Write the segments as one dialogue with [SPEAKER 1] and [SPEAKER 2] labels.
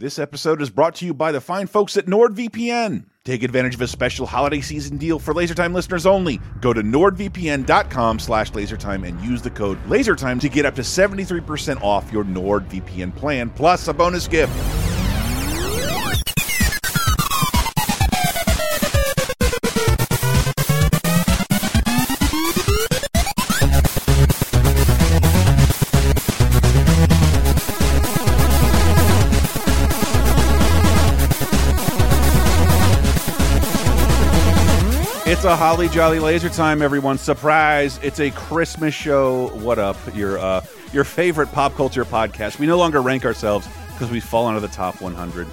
[SPEAKER 1] This episode is brought to you by the fine folks at NordVPN. Take advantage of a special holiday season deal for LaserTime listeners only. Go to nordvpn.com slash lasertime and use the code LASERTIME to get up to 73% off your NordVPN plan, plus a bonus gift. A holly jolly laser time, everyone. Surprise! It's a Christmas show. What up? Your uh, your favorite pop culture podcast. We no longer rank ourselves because we've fallen out of the top 100,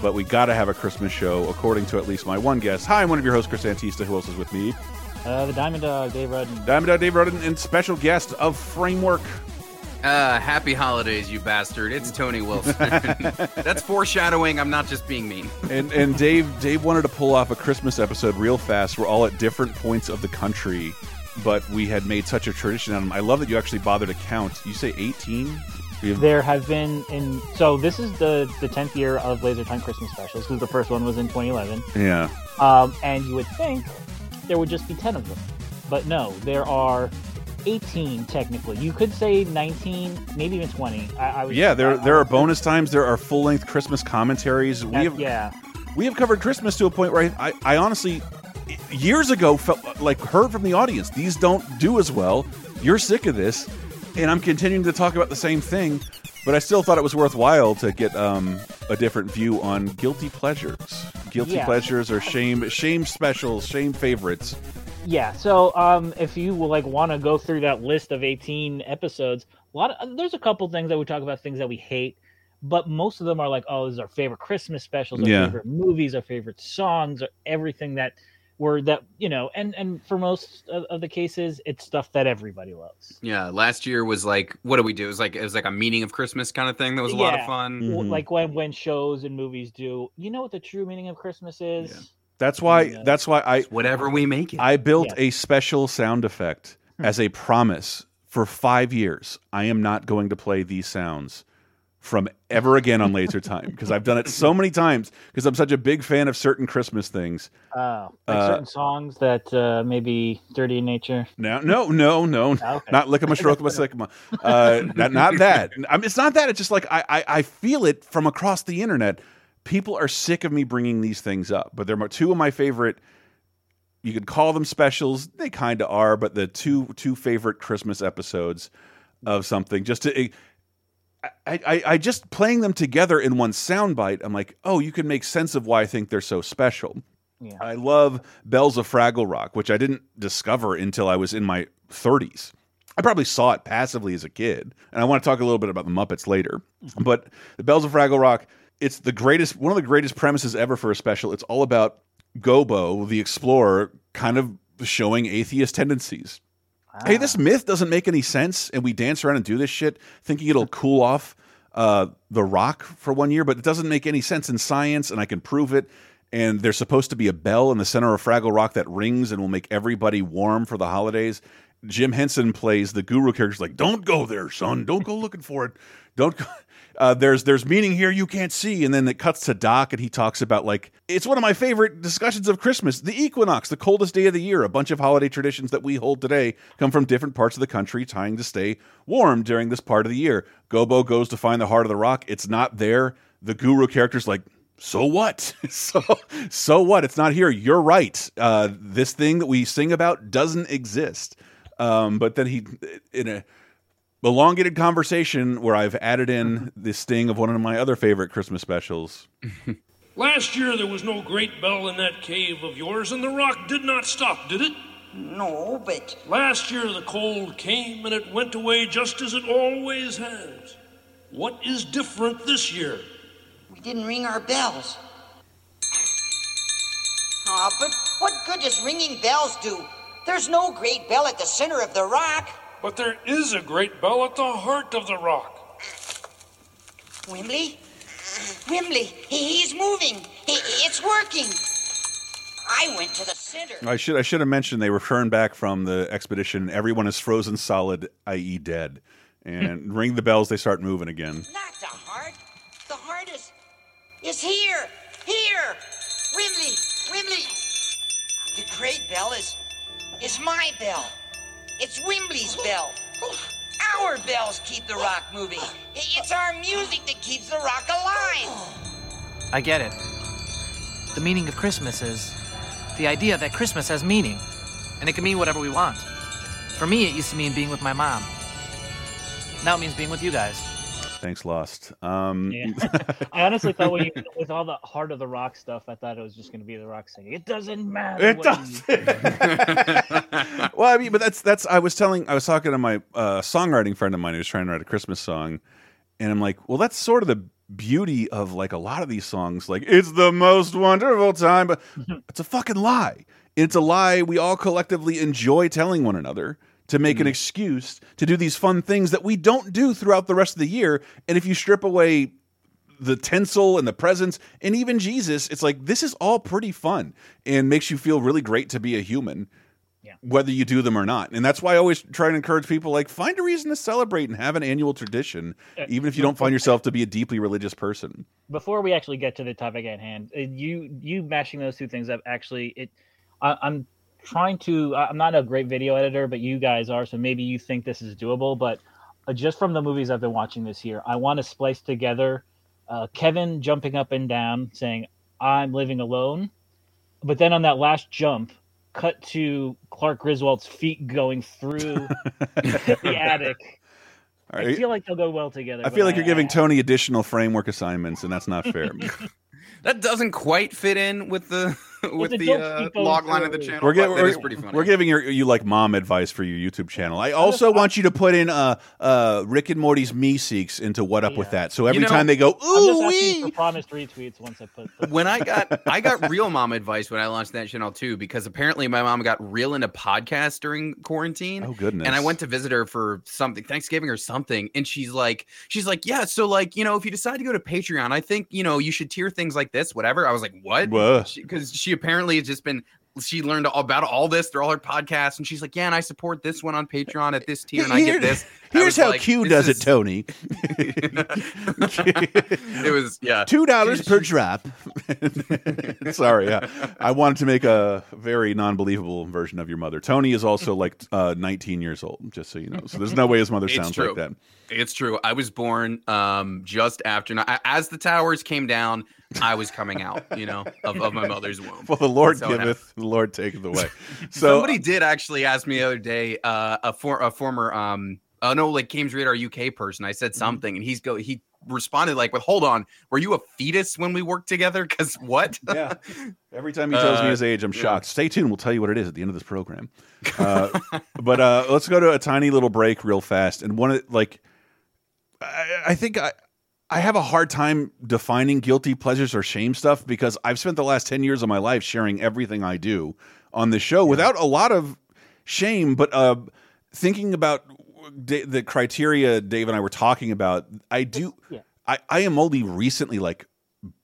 [SPEAKER 1] but we got to have a Christmas show, according to at least my one guest. Hi, I'm one of your hosts, Chris Antista. Who else is with me?
[SPEAKER 2] Uh, the Diamond Dog, Dave Rudden.
[SPEAKER 1] Diamond Dog Dave Rudden, and special guest of Framework.
[SPEAKER 3] Uh, happy holidays, you bastard! It's Tony Wilson. That's foreshadowing. I'm not just being mean.
[SPEAKER 1] And and Dave Dave wanted to pull off a Christmas episode real fast. We're all at different points of the country, but we had made such a tradition out them. I love that you actually bothered to count. You say 18?
[SPEAKER 2] There have been in so this is the the tenth year of Laser Time Christmas specials because the first one was in 2011.
[SPEAKER 1] Yeah.
[SPEAKER 2] Um, and you would think there would just be ten of them, but no, there are 18 technically. You could say 19, maybe even 20. I, I was,
[SPEAKER 1] Yeah, there
[SPEAKER 2] I-
[SPEAKER 1] there are bonus times. There are full length Christmas commentaries. We have
[SPEAKER 2] yeah,
[SPEAKER 1] we have covered Christmas to a point where I, I, I honestly years ago felt like heard from the audience these don't do as well. You're sick of this, and I'm continuing to talk about the same thing. But I still thought it was worthwhile to get um, a different view on guilty pleasures, guilty
[SPEAKER 2] Yeah.
[SPEAKER 1] pleasures, or shame shame specials, shame favorites.
[SPEAKER 2] Yeah. So um, if you will like want to go through that list of 18 episodes, a lot of there's a couple things that we talk about things that we hate. But most of them are like, oh, this is our favorite Christmas specials, our
[SPEAKER 1] Yeah.
[SPEAKER 2] favorite movies, our favorite songs, or everything that were that you know. And and for most of, of the cases, it's stuff that everybody loves.
[SPEAKER 3] Yeah, last year was like, what do we do? It was like it was like a meaning of Christmas kind of thing. That was a lot of
[SPEAKER 2] Yeah.
[SPEAKER 3] fun.
[SPEAKER 1] Mhm.
[SPEAKER 2] like when when shows and movies do you know what the true meaning of christmas is
[SPEAKER 3] Yeah.
[SPEAKER 1] That's why.
[SPEAKER 2] Yeah.
[SPEAKER 1] That's why I
[SPEAKER 3] Whatever we make it.
[SPEAKER 1] I built
[SPEAKER 2] Yeah.
[SPEAKER 1] a special sound effect
[SPEAKER 2] Hmm.
[SPEAKER 1] as a promise for five years. I am not going to play these sounds from ever again on Laser Time because I've done it so many times because I'm such a big fan of certain Christmas things.
[SPEAKER 2] oh like
[SPEAKER 1] Uh,
[SPEAKER 2] certain songs that uh maybe dirty in nature
[SPEAKER 1] No, no, no, no,
[SPEAKER 2] Okay.
[SPEAKER 1] not Lickama Strokama Sycama. Uh, not, not that. I mean, it's not that. It's just like I, I, I feel it from across the internet. People are sick of me bringing these things up, but they're two of my favorite. You could call them specials. They kind of are, but the two two favorite Christmas episodes of something. Just to, eh, I, I, I just playing them together in one soundbite. I'm like, oh, you can make sense of why I think they're so special.
[SPEAKER 2] yeah
[SPEAKER 1] I love Bells of Fraggle Rock, which I didn't discover until I was in my 30s. I probably saw it passively as a kid, and I want to talk a little bit about the Muppets later. Mm-hmm. But the Bells of Fraggle Rock, it's the greatest, one of the greatest premises ever for a special. It's all about Gobo, the explorer, kind of showing atheist tendencies. Hey, this myth doesn't make any sense, and we dance around and do this shit thinking it'll cool off uh, the rock for one year, but it doesn't make any sense in science, and I can prove it. And there's supposed to be a bell in the center of Fraggle Rock that rings and will make everybody warm for the holidays. Jim Henson plays the guru character. He's like, "Don't go there, son. Don't go looking for it. Don't." Go. Uh, there's there's meaning here you can't see, and then it cuts to Doc, and he talks about like it's one of my favorite discussions of Christmas, the equinox, the coldest day of the year. A bunch of holiday traditions that we hold today come from different parts of the country, trying to stay warm during this part of the year. Gobo goes to find the heart of the rock. It's not there. The guru character's like, so what? so so what? It's not here. You're right. Uh, this thing that we sing about doesn't exist. Um, but then he in a elongated conversation where I've added in the sting of one of my other favorite Christmas specials.
[SPEAKER 4] Last year there was no great bell in that cave of yours, and the rock did not stop, did it?
[SPEAKER 5] No, but
[SPEAKER 4] Last year the cold came and it went away just as it always has. What is different this year?
[SPEAKER 5] we didn't ring our bells. Ah, but what good does ringing bells do? There's no great bell at the center of the rock.
[SPEAKER 4] But there is a great bell at the heart of the rock.
[SPEAKER 5] Wembley? Wembley, he's moving. It's working. I went to the center.
[SPEAKER 1] I should I should have mentioned they returned back from the expedition. Everyone is frozen solid, i.e., dead. And ring the bells, they start moving again.
[SPEAKER 5] Not the heart. The heart is. is here. Here. Wembley, Wembley. The great bell is is my bell. It's Wembley's bell. Our bells keep the rock moving. It's our music that keeps the rock alive.
[SPEAKER 6] I get it. The meaning of Christmas is the idea that Christmas has meaning, and it can mean whatever we want. For me, it used to mean being with my mom. Now it means being with you guys.
[SPEAKER 1] Thanks, Lost. Um,
[SPEAKER 2] Yeah. I honestly thought when you, with all the heart of the rock stuff, I thought it was just going to be the rock singing. It doesn't matter.
[SPEAKER 1] It does. well, I mean, but that's that's. I was telling, I was talking to my uh, songwriting friend of mine who was trying to write a Christmas song, and I'm like, well, that's sort of the beauty of like a lot of these songs. Like, it's the most wonderful time, but it's a fucking lie. It's a lie we all collectively enjoy telling one another to make an excuse to do these fun things that we don't do throughout the rest of the year. And if you strip away the tinsel and the presents and even Jesus, it's like this is all pretty fun and makes you feel really great to be a human.
[SPEAKER 2] Yeah.
[SPEAKER 1] Whether you do them or not. And that's why I always try to encourage people like find a reason to celebrate and have an annual tradition,
[SPEAKER 2] Uh,
[SPEAKER 1] even if you don't find yourself to be a deeply religious person.
[SPEAKER 2] Before we actually get to the topic at hand, uh, you you mashing those two things up actually it. I, I'm trying to. I- I'm not a great video editor, but you guys are, so maybe you think this is doable. But uh, just from the movies I've been watching this year, I want to splice together uh, Kevin jumping up and down saying, "I'm living alone," but then on that last jump, cut to Clark Griswold's feet going through the attic.
[SPEAKER 1] All
[SPEAKER 2] I
[SPEAKER 1] right.
[SPEAKER 2] feel like they'll go well together.
[SPEAKER 1] I feel like you're giving
[SPEAKER 2] I-
[SPEAKER 1] Tony additional framework assignments, and that's not fair.
[SPEAKER 3] That doesn't quite fit in with the with the
[SPEAKER 2] joke
[SPEAKER 3] uh, log line of the channel.
[SPEAKER 1] we're,
[SPEAKER 3] but
[SPEAKER 1] gi-
[SPEAKER 3] that
[SPEAKER 1] we're,
[SPEAKER 3] pretty funny.
[SPEAKER 1] we're giving your, you like mom advice for your YouTube channel. I also want you to put in uh, uh, Rick and Morty's Meeseeks into what up with that. So every
[SPEAKER 3] know,
[SPEAKER 1] time they go,
[SPEAKER 2] I'm just
[SPEAKER 1] ooh
[SPEAKER 2] asking
[SPEAKER 1] wee,
[SPEAKER 2] for promised retweets once I put. put
[SPEAKER 3] when I got I got real mom advice when I launched that channel too, because apparently my mom got real into podcasts during quarantine.
[SPEAKER 1] oh goodness,
[SPEAKER 3] And I went to visit her for something, Thanksgiving or something, and she's like, she's like, yeah, so like, you know, if you decide to go to Patreon, I think you know you should tier things like this, whatever. I was like, what?
[SPEAKER 1] Whoa.
[SPEAKER 3] Because she, apparently has just been, she learned all about all this through all her podcasts, and she's like, yeah, and I support this one on Patreon at this tier, and I get this. I
[SPEAKER 1] Here's how
[SPEAKER 3] like,
[SPEAKER 1] Q does
[SPEAKER 3] is-
[SPEAKER 1] it, Tony.
[SPEAKER 3] it was yeah.
[SPEAKER 1] Two dollars per drop. Sorry, yeah. I wanted to make a very non-believable version of your mother. Tony is also like uh, 19 years old, just so you know. So there's no way his mother
[SPEAKER 3] It's
[SPEAKER 1] sounds
[SPEAKER 3] true.
[SPEAKER 1] like that.
[SPEAKER 3] It's true. I was born um, just after as the towers came down. I was coming out, you know, of, of my mother's womb.
[SPEAKER 1] Well, the Lord
[SPEAKER 3] That's how it
[SPEAKER 1] giveth, the Lord taketh away. So
[SPEAKER 3] Somebody did actually ask me the other day, uh, a for a former um, uh, no, like GamesRadar UK person. I
[SPEAKER 1] Mm-hmm.
[SPEAKER 3] said something, and he's go he responded like, "With hold on, were you a fetus when we worked together? Because what?
[SPEAKER 1] yeah. Every time he tells me
[SPEAKER 3] Uh,
[SPEAKER 1] his age, I'm
[SPEAKER 3] yeah.
[SPEAKER 1] shocked. Stay tuned. We'll tell you what it is at the end of this program. Uh, but uh, let's go to a tiny little break real fast. And one of like, I, I think I. I have a hard time defining guilty pleasures or shame stuff because I've spent the last 10 years of my life sharing everything I do on the show without a lot of shame, but uh, thinking about the criteria Dave and I were talking about, I do.
[SPEAKER 2] Yeah.
[SPEAKER 1] I, I am only recently like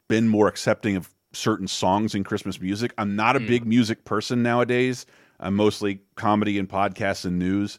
[SPEAKER 1] been more accepting of certain songs in Christmas music. I'm not a big music person nowadays. I'm mostly comedy and podcasts and news.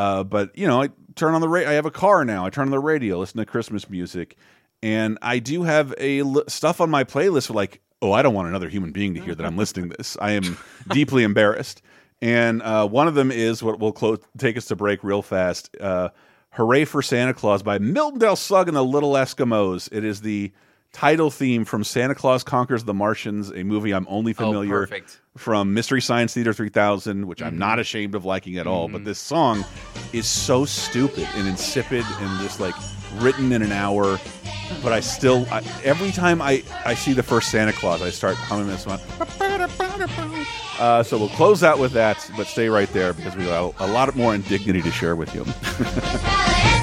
[SPEAKER 1] Uh, but you know, I turn on the radio. I have a car now. I turn on the radio, listen to Christmas music, and I do have a stuff on my playlist. For like, oh, I don't want another human being to hear that I'm listening to this. I am deeply embarrassed. And uh, one of them is what will close, take us to break real fast. Uh, "Hooray for Santa Claus" by Milton DeLugg and the Little Eskimos. It is the title theme from Santa Claus Conquers the Martians, a movie I'm only
[SPEAKER 3] Oh,
[SPEAKER 1] familiar
[SPEAKER 3] perfect.
[SPEAKER 1] from Mystery Science Theater 3000, which I'm not ashamed of liking at all. But this song is so stupid and insipid and just like written in an hour. But I still, I, every time I, I see the first Santa Claus, I start humming this one. Uh, so we'll close out with that, but stay right there because we got a lot more indignity to share with you.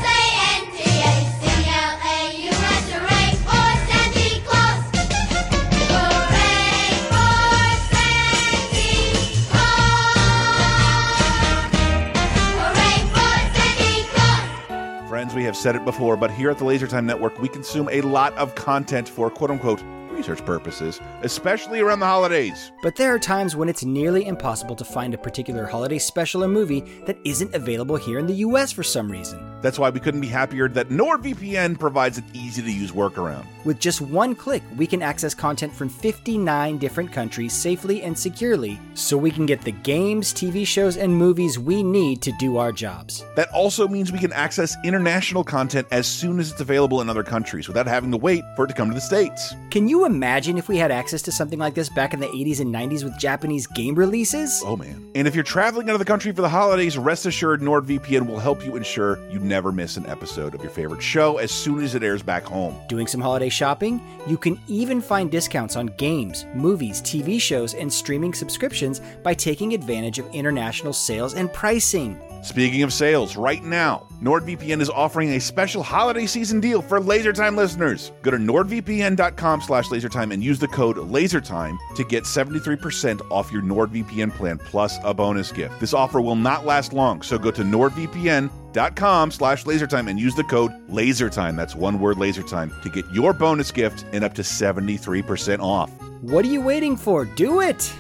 [SPEAKER 1] we have said it before, but here at the Laser Time Network, we consume a lot of content for quote unquote research purposes, especially around the holidays.
[SPEAKER 7] But there are times when it's nearly impossible to find a particular holiday special or movie that isn't available here in the US for some reason.
[SPEAKER 1] That's why we couldn't be happier that NordVPN provides an easy to use workaround.
[SPEAKER 7] With just one click, we can access content from 59 different countries safely and securely, so we can get the games, TV shows, and movies we need to do our jobs.
[SPEAKER 1] That also means we can access international content as soon as it's available in other countries without having to wait for it to come to the States.
[SPEAKER 7] Can you imagine if we had access to something like this back in the 80s and 90s with Japanese game releases?
[SPEAKER 1] Oh man. And if you're traveling out of the country for the holidays, rest assured NordVPN will help you ensure you never miss an episode of your favorite show as soon as it airs back home.
[SPEAKER 7] Doing some holiday shopping? You can even find discounts on games, movies, TV shows, and streaming subscriptions by taking advantage of international sales and pricing.
[SPEAKER 1] Speaking of sales, right now, NordVPN is offering a special holiday season deal for LaserTime listeners. Go to nordvpn.com slash lasertime and use the code LASERTIME to get 73% off your NordVPN plan plus a bonus gift. This offer will not last long, so go to nordvpn.com slash lasertime and use the code LASERTIME, that's one word LASERTIME, to get your bonus gift and up to 73% off.
[SPEAKER 7] What are you waiting for? Do it!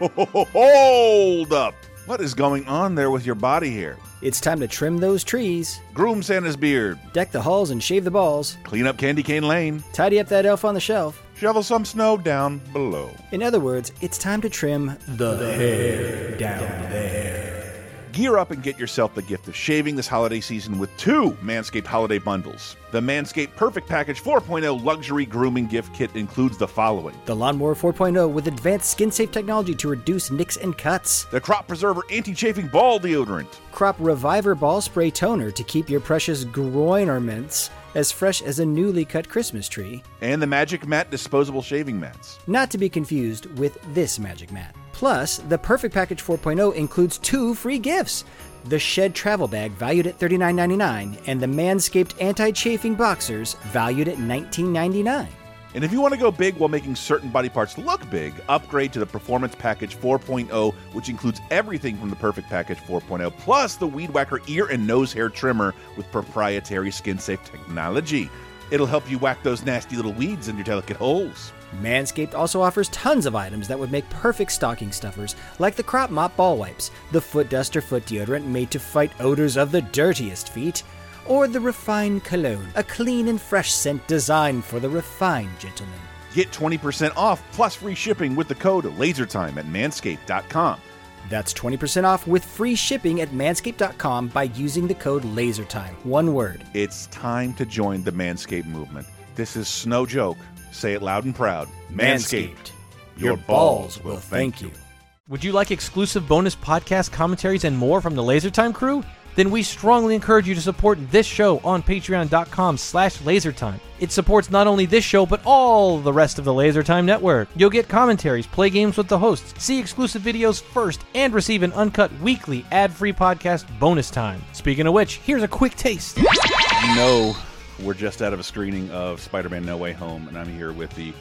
[SPEAKER 1] Hold up! What is going on there with your body hair?
[SPEAKER 7] It's time to trim those trees,
[SPEAKER 1] Groom Santa's beard,
[SPEAKER 7] deck the halls and shave the balls,
[SPEAKER 1] clean up Candy Cane Lane,
[SPEAKER 7] tidy up that elf on the shelf.
[SPEAKER 1] shovel some snow down below.
[SPEAKER 7] In other words, it's time to trim the hair down there.
[SPEAKER 1] Gear up and get yourself the gift of shaving this holiday season with two Manscaped holiday bundles. The Manscaped Perfect Package 4.0 luxury grooming gift kit includes the following
[SPEAKER 7] The Lawnmower 4.0 with advanced skin safe technology to reduce nicks and cuts.
[SPEAKER 1] the Crop Preserver anti chafing ball deodorant,
[SPEAKER 7] Crop Reviver Ball Spray Toner to keep your precious groin ornaments as fresh as a newly cut Christmas tree.
[SPEAKER 1] and the Magic Mat disposable shaving mats.
[SPEAKER 7] Not to be confused with this Magic Mat. Plus, the Perfect Package 4.0 includes two free gifts the Shed Travel Bag, valued at $39.99, and the Manscaped Anti Chafing Boxers, valued at $19.99.
[SPEAKER 1] And if you want to go big while making certain body parts look big, upgrade to the Performance Package 4.0, which includes everything from the Perfect Package 4.0, plus the Weed Whacker ear and nose hair trimmer with proprietary skin safe technology. It'll help you whack those nasty little weeds in your delicate holes.
[SPEAKER 7] Manscaped also offers tons of items that would make perfect stocking stuffers, like the Crop Mop Ball Wipes, the Foot Duster Foot Deodorant made to fight odors of the dirtiest feet, or the Refined Cologne, a clean and fresh scent designed for the refined gentleman.
[SPEAKER 1] Get 20% off plus free shipping with the code LASERTIME at manscaped.com.
[SPEAKER 7] That's 20% off with free shipping at manscaped.com by using the code LASERTIME. One word.
[SPEAKER 1] It's time to join the Manscaped movement. This is no joke. Say it loud and proud. Manscaped.
[SPEAKER 7] Your balls will thank you.
[SPEAKER 8] Would you like exclusive bonus podcast commentaries and more from the LaserTime crew? Then we strongly encourage you to support this show on patreon.com slash lasertime. It supports not only this show, but all the rest of the LaserTime network. You'll get commentaries, play games with the hosts, see exclusive videos first, and receive an uncut weekly ad-free podcast bonus time. Speaking of which, here's a quick taste.
[SPEAKER 1] No, we're just out of a screening of Spider-Man: No Way Home, and I'm here with the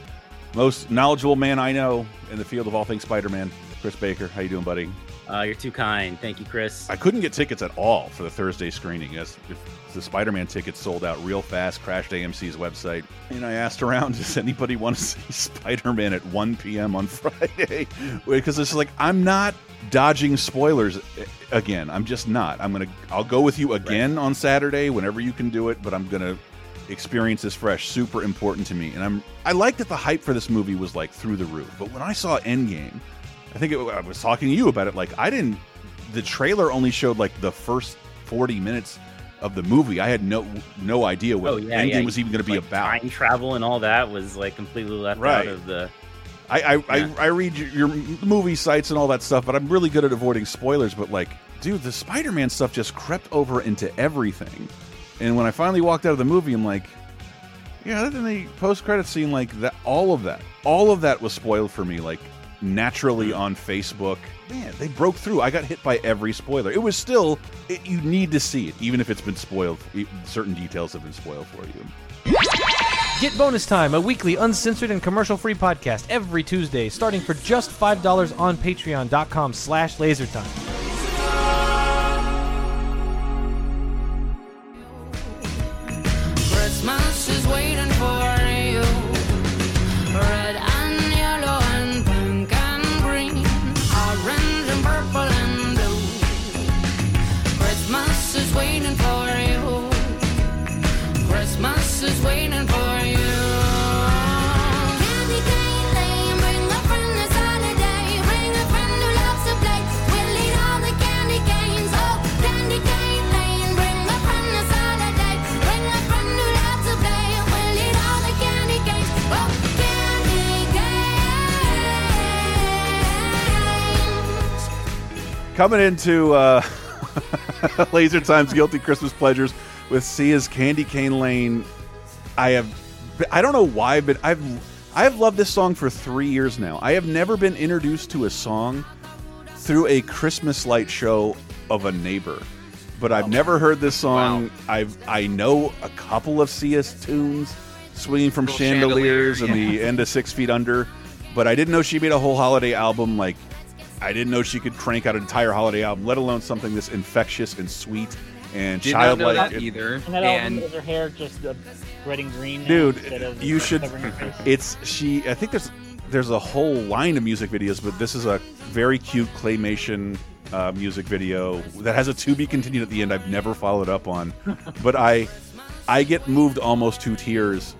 [SPEAKER 1] most knowledgeable man I know in the field of all things Spider-Man, Chris Baker. How you doing, buddy?
[SPEAKER 9] Uh, you're too kind. Thank you, Chris.
[SPEAKER 1] I couldn't get tickets at all for the Thursday screening. If the Spider-Man tickets sold out real fast. Crashed AMC's website, and I asked around, does anybody want to see Spider-Man at 1 p.m. on Friday? Because it's like I'm not dodging spoilers again. I'm just not. I'm gonna. I'll go with you again on Saturday whenever you can do it, but I'm gonna experience this fresh. Super important to me, and I'm. I like that the hype for this movie was like through the roof. But when I saw Endgame. I think it, I was talking to you about it. Like I didn't. The trailer only showed like the first forty minutes of the movie. I had no no idea what
[SPEAKER 9] oh yeah,
[SPEAKER 1] Endgame
[SPEAKER 9] yeah.
[SPEAKER 1] was even going to be
[SPEAKER 9] Like,
[SPEAKER 1] about.
[SPEAKER 9] Time travel and all that was like completely left
[SPEAKER 1] Right.
[SPEAKER 9] out of the.
[SPEAKER 1] I I,
[SPEAKER 9] Yeah.
[SPEAKER 1] I I read your, your movie sites and all that stuff, but I'm really good at avoiding spoilers. But like, dude, the Spider-Man stuff just crept over into everything. And when I finally walked out of the movie, I'm like, yeah, then the post-credit scene, like that, all of that, all of that was spoiled for me, like naturally on Facebook. Man, they broke through. I got hit by every spoiler. It was still, it, you need to see it, even if it's been spoiled. Certain details have been spoiled for you.
[SPEAKER 8] Get Bonus Time, a weekly uncensored and commercial-free podcast every Tuesday, starting for just $5 on patreon.com slash lasertime.
[SPEAKER 10] Christmas is waiting for you. Red
[SPEAKER 1] Coming into uh, Laser Time's Guilty Christmas Pleasures with Sia's Candy Cane Lane. I have, I don't know why, but I've, I've loved this song for three years now. I have never been introduced to a song through a Christmas light show of a neighbor. But I've never heard this song. I've I know a couple of Sia's tunes, swinging from
[SPEAKER 3] Little
[SPEAKER 1] chandeliers and
[SPEAKER 3] chandelier,
[SPEAKER 1] the end of Six Feet Under, but I didn't know she made a whole holiday album. Like I didn't know she could crank out an entire holiday album, let alone something this infectious and sweet and
[SPEAKER 3] Did not know
[SPEAKER 1] childlike.
[SPEAKER 3] that either.
[SPEAKER 2] And that
[SPEAKER 3] And
[SPEAKER 2] album is her hair just uh, red and green.
[SPEAKER 1] Dude,
[SPEAKER 2] instead of
[SPEAKER 1] you should.
[SPEAKER 2] covering her face?
[SPEAKER 1] It's she. I think there's there's a whole line of music videos, but this is a very cute claymation uh, music video that has a to be continued at the end. I've never followed up on, but I I get moved almost to tears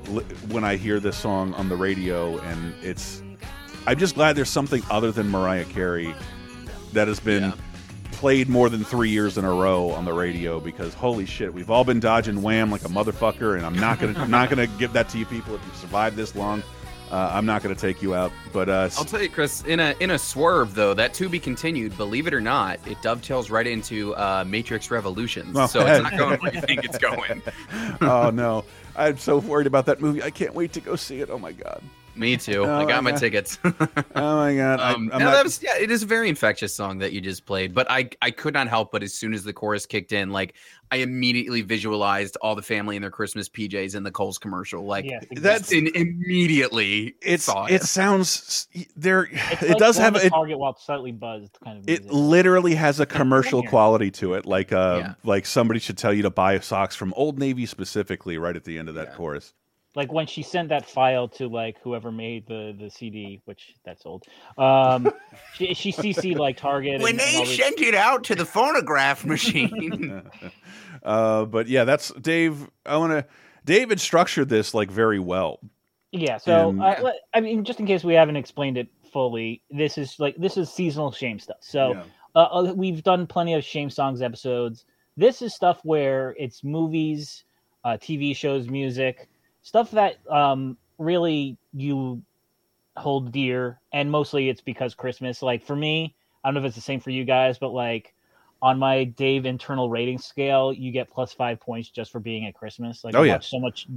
[SPEAKER 1] when I hear this song on the radio, and it's. I'm just glad there's something other than Mariah Carey that has been
[SPEAKER 3] Yeah.
[SPEAKER 1] played more than three years in a row on the radio because holy shit, we've all been dodging wham like a motherfucker, and I'm not gonna I'm not gonna give that to you people if you've survived this long. Uh, I'm not gonna take you out, but uh,
[SPEAKER 3] I'll tell you, Chris. In a in a swerve though, that to be continued. Believe it or not, it dovetails right into uh, Matrix Revolutions.
[SPEAKER 1] Well,
[SPEAKER 3] so it's not going where you think it's going.
[SPEAKER 1] oh no, I'm so worried about that movie. I can't wait to go see it. Oh my god.
[SPEAKER 3] Me too.
[SPEAKER 1] Oh,
[SPEAKER 3] I got my
[SPEAKER 1] yeah.
[SPEAKER 3] tickets.
[SPEAKER 1] Oh my god.
[SPEAKER 3] Um,
[SPEAKER 1] I'm
[SPEAKER 3] no,
[SPEAKER 1] not-
[SPEAKER 3] that was yeah. It is a very infectious song that you just played, but I I could not help but as soon as the chorus kicked in, like I immediately visualized all the family in their Christmas PJs in the Kohl's commercial. Like
[SPEAKER 2] Yes,
[SPEAKER 1] That's-
[SPEAKER 3] in, immediately
[SPEAKER 1] it's
[SPEAKER 3] saw
[SPEAKER 1] it sounds there.
[SPEAKER 2] It's
[SPEAKER 1] It
[SPEAKER 2] like
[SPEAKER 1] does have a.
[SPEAKER 2] Target while slightly buzzed kind of.
[SPEAKER 1] It literally has a commercial quality to it, like uh,
[SPEAKER 3] Yeah.
[SPEAKER 1] like somebody should tell you to buy socks from Old Navy specifically, right at the end of that
[SPEAKER 3] Yeah.
[SPEAKER 1] chorus.
[SPEAKER 2] Like when she sent that file to like whoever made the the CD, which that's old. Um, she she CC like Target. and- and all these-
[SPEAKER 3] it out to the phonograph machine.
[SPEAKER 1] Uh, but yeah, that's Dave. I want to. David structured this like very well.
[SPEAKER 2] Yeah, so
[SPEAKER 1] And-
[SPEAKER 2] uh, let- I mean, just in case we haven't explained it fully, this is like this is seasonal shame stuff. So
[SPEAKER 1] Yeah.
[SPEAKER 2] uh, uh, we've done plenty of shame songs episodes. This is stuff where it's movies, uh, TV shows, music, stuff that um, really you hold dear, and mostly it's because Christmas. Like for me, I don't know if it's the same for you guys, but like on my Dave internal rating scale, you get plus five points just for being at Christmas. Like
[SPEAKER 1] Oh,
[SPEAKER 2] I
[SPEAKER 1] yeah.
[SPEAKER 2] watch so much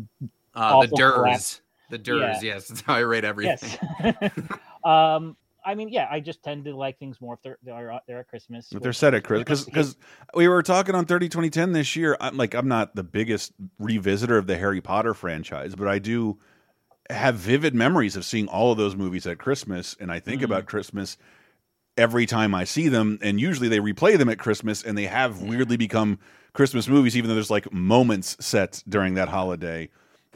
[SPEAKER 3] Uh, the
[SPEAKER 2] Awful crap.
[SPEAKER 3] Durs. The Durs, yes. That's how I rate everything.
[SPEAKER 2] Yes. um, I mean, yeah, I just tend to like things more if they're they're, they're at Christmas.
[SPEAKER 1] If they're set at Christmas,
[SPEAKER 2] which-
[SPEAKER 1] because we were talking on 30 2010 this year. I'm like, I'm not the biggest revisitor of the Harry Potter franchise, but I do have vivid memories of seeing all of those movies at Christmas, and I think
[SPEAKER 2] Mm-hmm.
[SPEAKER 1] about Christmas every time I see them. And usually they replay them at Christmas, and they have weirdly become Christmas movies, even though there's like moments set during that holiday.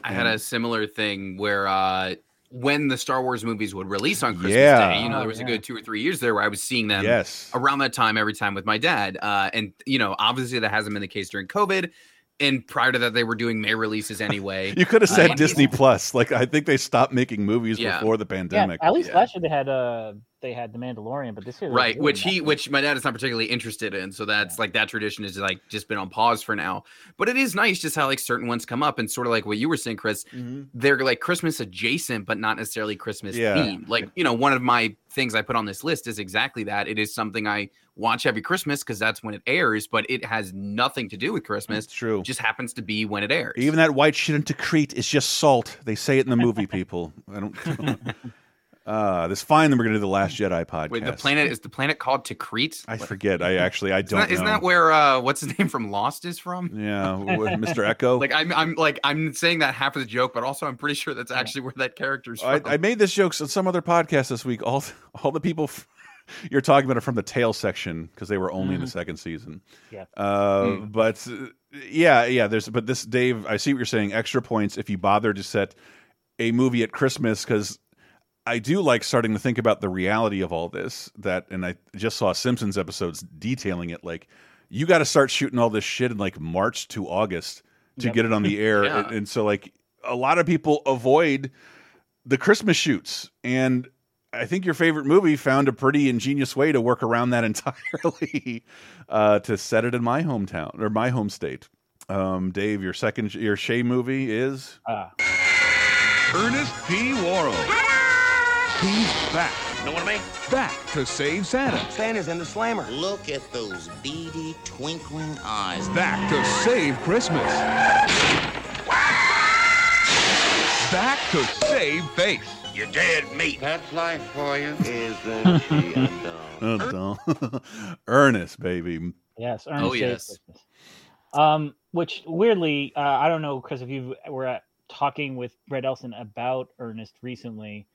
[SPEAKER 3] I had a similar thing where uh, when the Star Wars movies would release on Christmas
[SPEAKER 1] Yeah.
[SPEAKER 3] Day, you know,
[SPEAKER 2] Oh,
[SPEAKER 3] there was a
[SPEAKER 2] yeah.
[SPEAKER 3] good two or three years there where I was seeing them
[SPEAKER 1] Yes.
[SPEAKER 3] around that time every time with my dad. Uh, and you know, obviously that hasn't been the case during COVID. And prior to that, they were doing May releases anyway.
[SPEAKER 1] You could have said
[SPEAKER 3] Uh,
[SPEAKER 1] Disney Plus. Like I think they stopped making movies
[SPEAKER 3] Yeah.
[SPEAKER 1] before the
[SPEAKER 2] yeah,
[SPEAKER 1] pandemic.
[SPEAKER 2] at least
[SPEAKER 3] Yeah.
[SPEAKER 2] last year they had uh they had the Mandalorian, but this year
[SPEAKER 3] right which he
[SPEAKER 2] nothing.
[SPEAKER 3] which my dad is not particularly interested in so that's like that tradition is like just been on pause for now but it is nice just how like certain ones come up and sort of like what you were saying chris
[SPEAKER 1] Mhm.
[SPEAKER 3] they're like christmas adjacent but not necessarily christmas
[SPEAKER 1] Yeah.
[SPEAKER 3] themed like you know one of my things i put on this list is exactly that it is something i watch every christmas because that's when it airs but it has nothing to do with christmas
[SPEAKER 1] It's true.
[SPEAKER 3] it just happens to be when it airs
[SPEAKER 1] Even that white shit into Crait is just salt. They say it in the movie, people. I don't. uh, this fine. Then we're gonna do the Last Jedi podcast.
[SPEAKER 3] Wait, the planet is the planet called Tikrit?
[SPEAKER 1] I forget. I actually I
[SPEAKER 3] Isn't
[SPEAKER 1] don't
[SPEAKER 3] that, isn't that where uh what's his name from Lost is from?
[SPEAKER 1] yeah, Mr. Eko.
[SPEAKER 3] Like I'm, I'm like I'm saying that half of the joke, but also I'm pretty sure that's actually where that character's
[SPEAKER 1] I,
[SPEAKER 3] from.
[SPEAKER 1] I made this joke on some other podcast this week. All all the people f- you're talking about it from the tail section because they were only in the second season.
[SPEAKER 2] Yeah.
[SPEAKER 1] Uh,
[SPEAKER 3] Hmm.
[SPEAKER 1] But uh, yeah, yeah. There's but this Dave. I see what you're saying. Extra points if you bother to set a movie at Christmas because I do like starting to think about the reality of all this. That and I just saw Simpsons episodes detailing it. Like you got to start shooting all this shit in like March to August to
[SPEAKER 2] Yep.
[SPEAKER 1] get it on the air,
[SPEAKER 3] Yeah.
[SPEAKER 1] and, and so like a lot of people avoid the Christmas shoots and. I think your favorite movie found a pretty ingenious way to work around that entirely uh, to set it in my hometown or my home state. Um, Dave, your second your Shay movie is
[SPEAKER 2] Ah.
[SPEAKER 11] Ernest P. Worrell. He's back.
[SPEAKER 12] Know what I mean?
[SPEAKER 11] Back to save Santa.
[SPEAKER 12] Santa's in the slammer. Look at those beady, twinkling eyes.
[SPEAKER 11] Back to save Christmas. Back to save face.
[SPEAKER 12] You're dead meat. That's life for you, isn't she?
[SPEAKER 1] Uh, Ernest, baby.
[SPEAKER 2] Yes, Ernest
[SPEAKER 3] Oh, yes.
[SPEAKER 2] Um, which weirdly, uh, I don't know, Chris, if you were at, talking with Brett Elston about Ernest recently.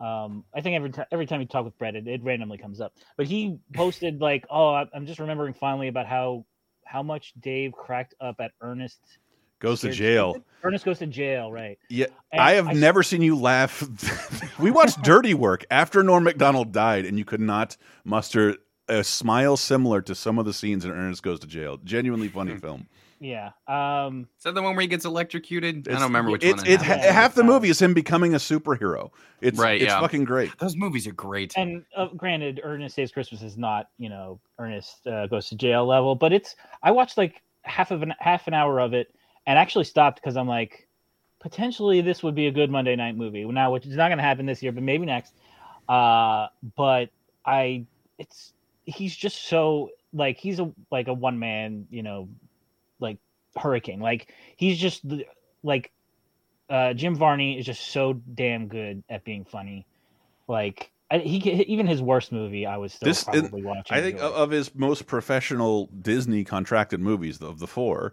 [SPEAKER 2] Um, I think every time every time you talk with Brett, it, it randomly comes up. But he posted like, "Oh, I- I'm just remembering finally about how how much Dave cracked up at Ernest
[SPEAKER 1] Goes to jail.
[SPEAKER 2] Stupid? Ernest goes to jail, right?
[SPEAKER 1] Yeah,
[SPEAKER 2] And
[SPEAKER 1] I have
[SPEAKER 2] I-
[SPEAKER 1] never seen you laugh. we watched Dirty Work after Norm Macdonald died, and you could not muster a smile similar to some of the scenes in Ernest Goes to Jail. Genuinely funny film.
[SPEAKER 2] Yeah. Um,
[SPEAKER 3] Is that the one where he gets electrocuted? I don't remember which
[SPEAKER 1] it's,
[SPEAKER 3] one.
[SPEAKER 1] It,
[SPEAKER 3] it
[SPEAKER 1] ha-
[SPEAKER 3] happened.
[SPEAKER 1] half the movie is him becoming a superhero. It's
[SPEAKER 3] Right,
[SPEAKER 1] It's
[SPEAKER 3] yeah.
[SPEAKER 1] fucking great.
[SPEAKER 3] Those movies are great.
[SPEAKER 2] and uh, granted, Ernest Saves Christmas is not, you know, Ernest uh, goes to jail level, but it's. I watched like half of an half an hour of it, and actually stopped because I'm like, potentially this would be a good Monday night movie. Now, which is not going to happen this year, but maybe next. Uh, but I, it's he's just so like he's a like a one man, you know, like hurricane. Like he's just like uh, Jim Varney is just so damn good at being funny. Like I, he even his worst movie, I was still
[SPEAKER 1] This,
[SPEAKER 2] probably watching.
[SPEAKER 1] I think of his most professional Disney contracted movies of the four,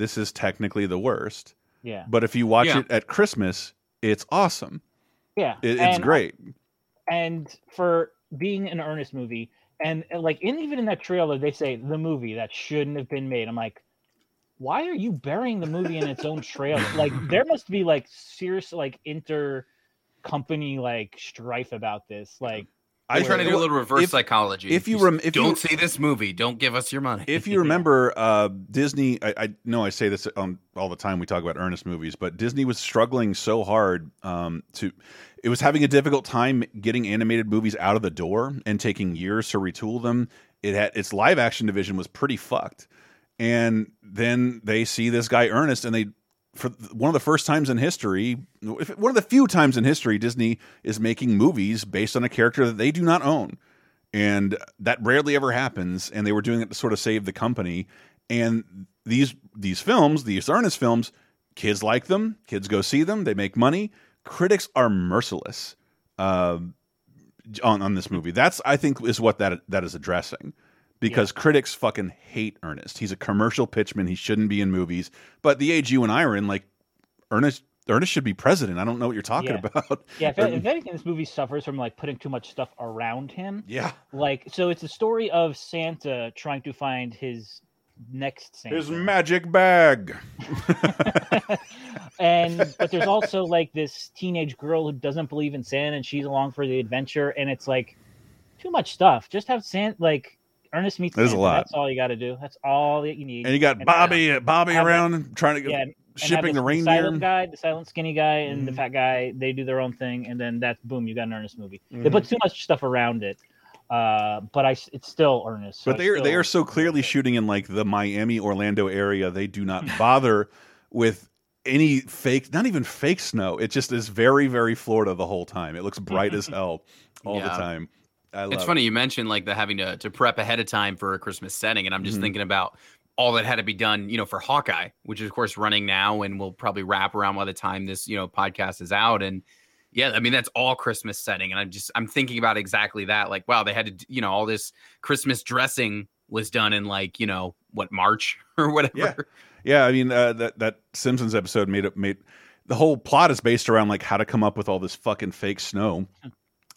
[SPEAKER 1] this is technically the worst.
[SPEAKER 2] Yeah.
[SPEAKER 1] But if you watch
[SPEAKER 2] Yeah.
[SPEAKER 1] it at Christmas, it's awesome.
[SPEAKER 2] yeah,
[SPEAKER 1] It, it's
[SPEAKER 2] and-
[SPEAKER 1] great.
[SPEAKER 2] And for being an Ernest movie, and like, in, even in that trailer, they say the movie that shouldn't have been made. I'm like, why are you burying the movie in its own trailer? like, there must be like serious like inter company like strife about this. Like,
[SPEAKER 3] I'm trying to do a little reverse
[SPEAKER 1] if-
[SPEAKER 3] psychology.
[SPEAKER 1] if you rem- if you-
[SPEAKER 3] don't see this movie, don't give us your money.
[SPEAKER 1] if you remember uh, Disney, I, I know I say this um, all the time. We talk about Ernest movies, but Disney was struggling so hard um, to. It was having a difficult time getting animated movies out of the door and taking years to retool them. It had its live action division was pretty fucked, and then they see this guy Ernest, and they for one of the first times in history, one of the few times in history, Disney is making movies based on a character that they do not own. And that rarely ever happens and they were doing it to sort of save the company. And these these films these Ernest films kids like them kids go see them they make money. Critics are merciless uh, on on this movie. That's i think is what that that is addressing because critics fucking hate Ernest he's a commercial pitchman he shouldn't be in movies but the age you and I are in like Ernest Ernest should be president I don't know what you're talking
[SPEAKER 2] Yeah.
[SPEAKER 1] about
[SPEAKER 2] yeah, if, if anything, this movie suffers from like putting too much stuff around him.
[SPEAKER 1] Yeah.
[SPEAKER 2] Like, so it's a story of Santa trying to find his next Santa.
[SPEAKER 1] his magic bag
[SPEAKER 2] and but there's also like this teenage girl who doesn't believe in Santa and she's along for the adventure and it's like too much stuff. Just have Santa like Ernest meets
[SPEAKER 1] There's a lot.
[SPEAKER 2] That's all you got to do. That's all that you need.
[SPEAKER 1] And you got Bobby, Bobby
[SPEAKER 2] have
[SPEAKER 1] around trying to get
[SPEAKER 2] yeah,
[SPEAKER 1] shipping the reindeer.
[SPEAKER 2] silent guy, the silent skinny guy, and
[SPEAKER 1] Mm-hmm.
[SPEAKER 2] the fat guy. They do their own thing, and then that's boom. You got an Ernest movie. They
[SPEAKER 1] Mhm.
[SPEAKER 2] put too much stuff around it, uh, but I it's still Ernest. so
[SPEAKER 1] but they are they are so clearly shooting in like the Miami Orlando area. They do not bother with any fake, not even fake snow. It just is very very Florida the whole time. It looks bright as hell all the time.
[SPEAKER 3] It's
[SPEAKER 1] it.
[SPEAKER 3] funny you mentioned like the having to, to prep ahead of time for a Christmas setting, and I'm just
[SPEAKER 1] Mhm.
[SPEAKER 3] thinking about all that had to be done, you know, for Hawkeye, which is of course running now and will probably wrap around by the time this you know podcast is out. And yeah, I mean that's all Christmas setting, and I'm just I'm thinking about exactly that. Like, wow, they had to, you know, all this Christmas dressing was done in like you know what March or whatever.
[SPEAKER 1] Yeah, yeah. I mean uh, that that Simpsons episode made it made the whole plot is based around like how to come up with all this fucking fake snow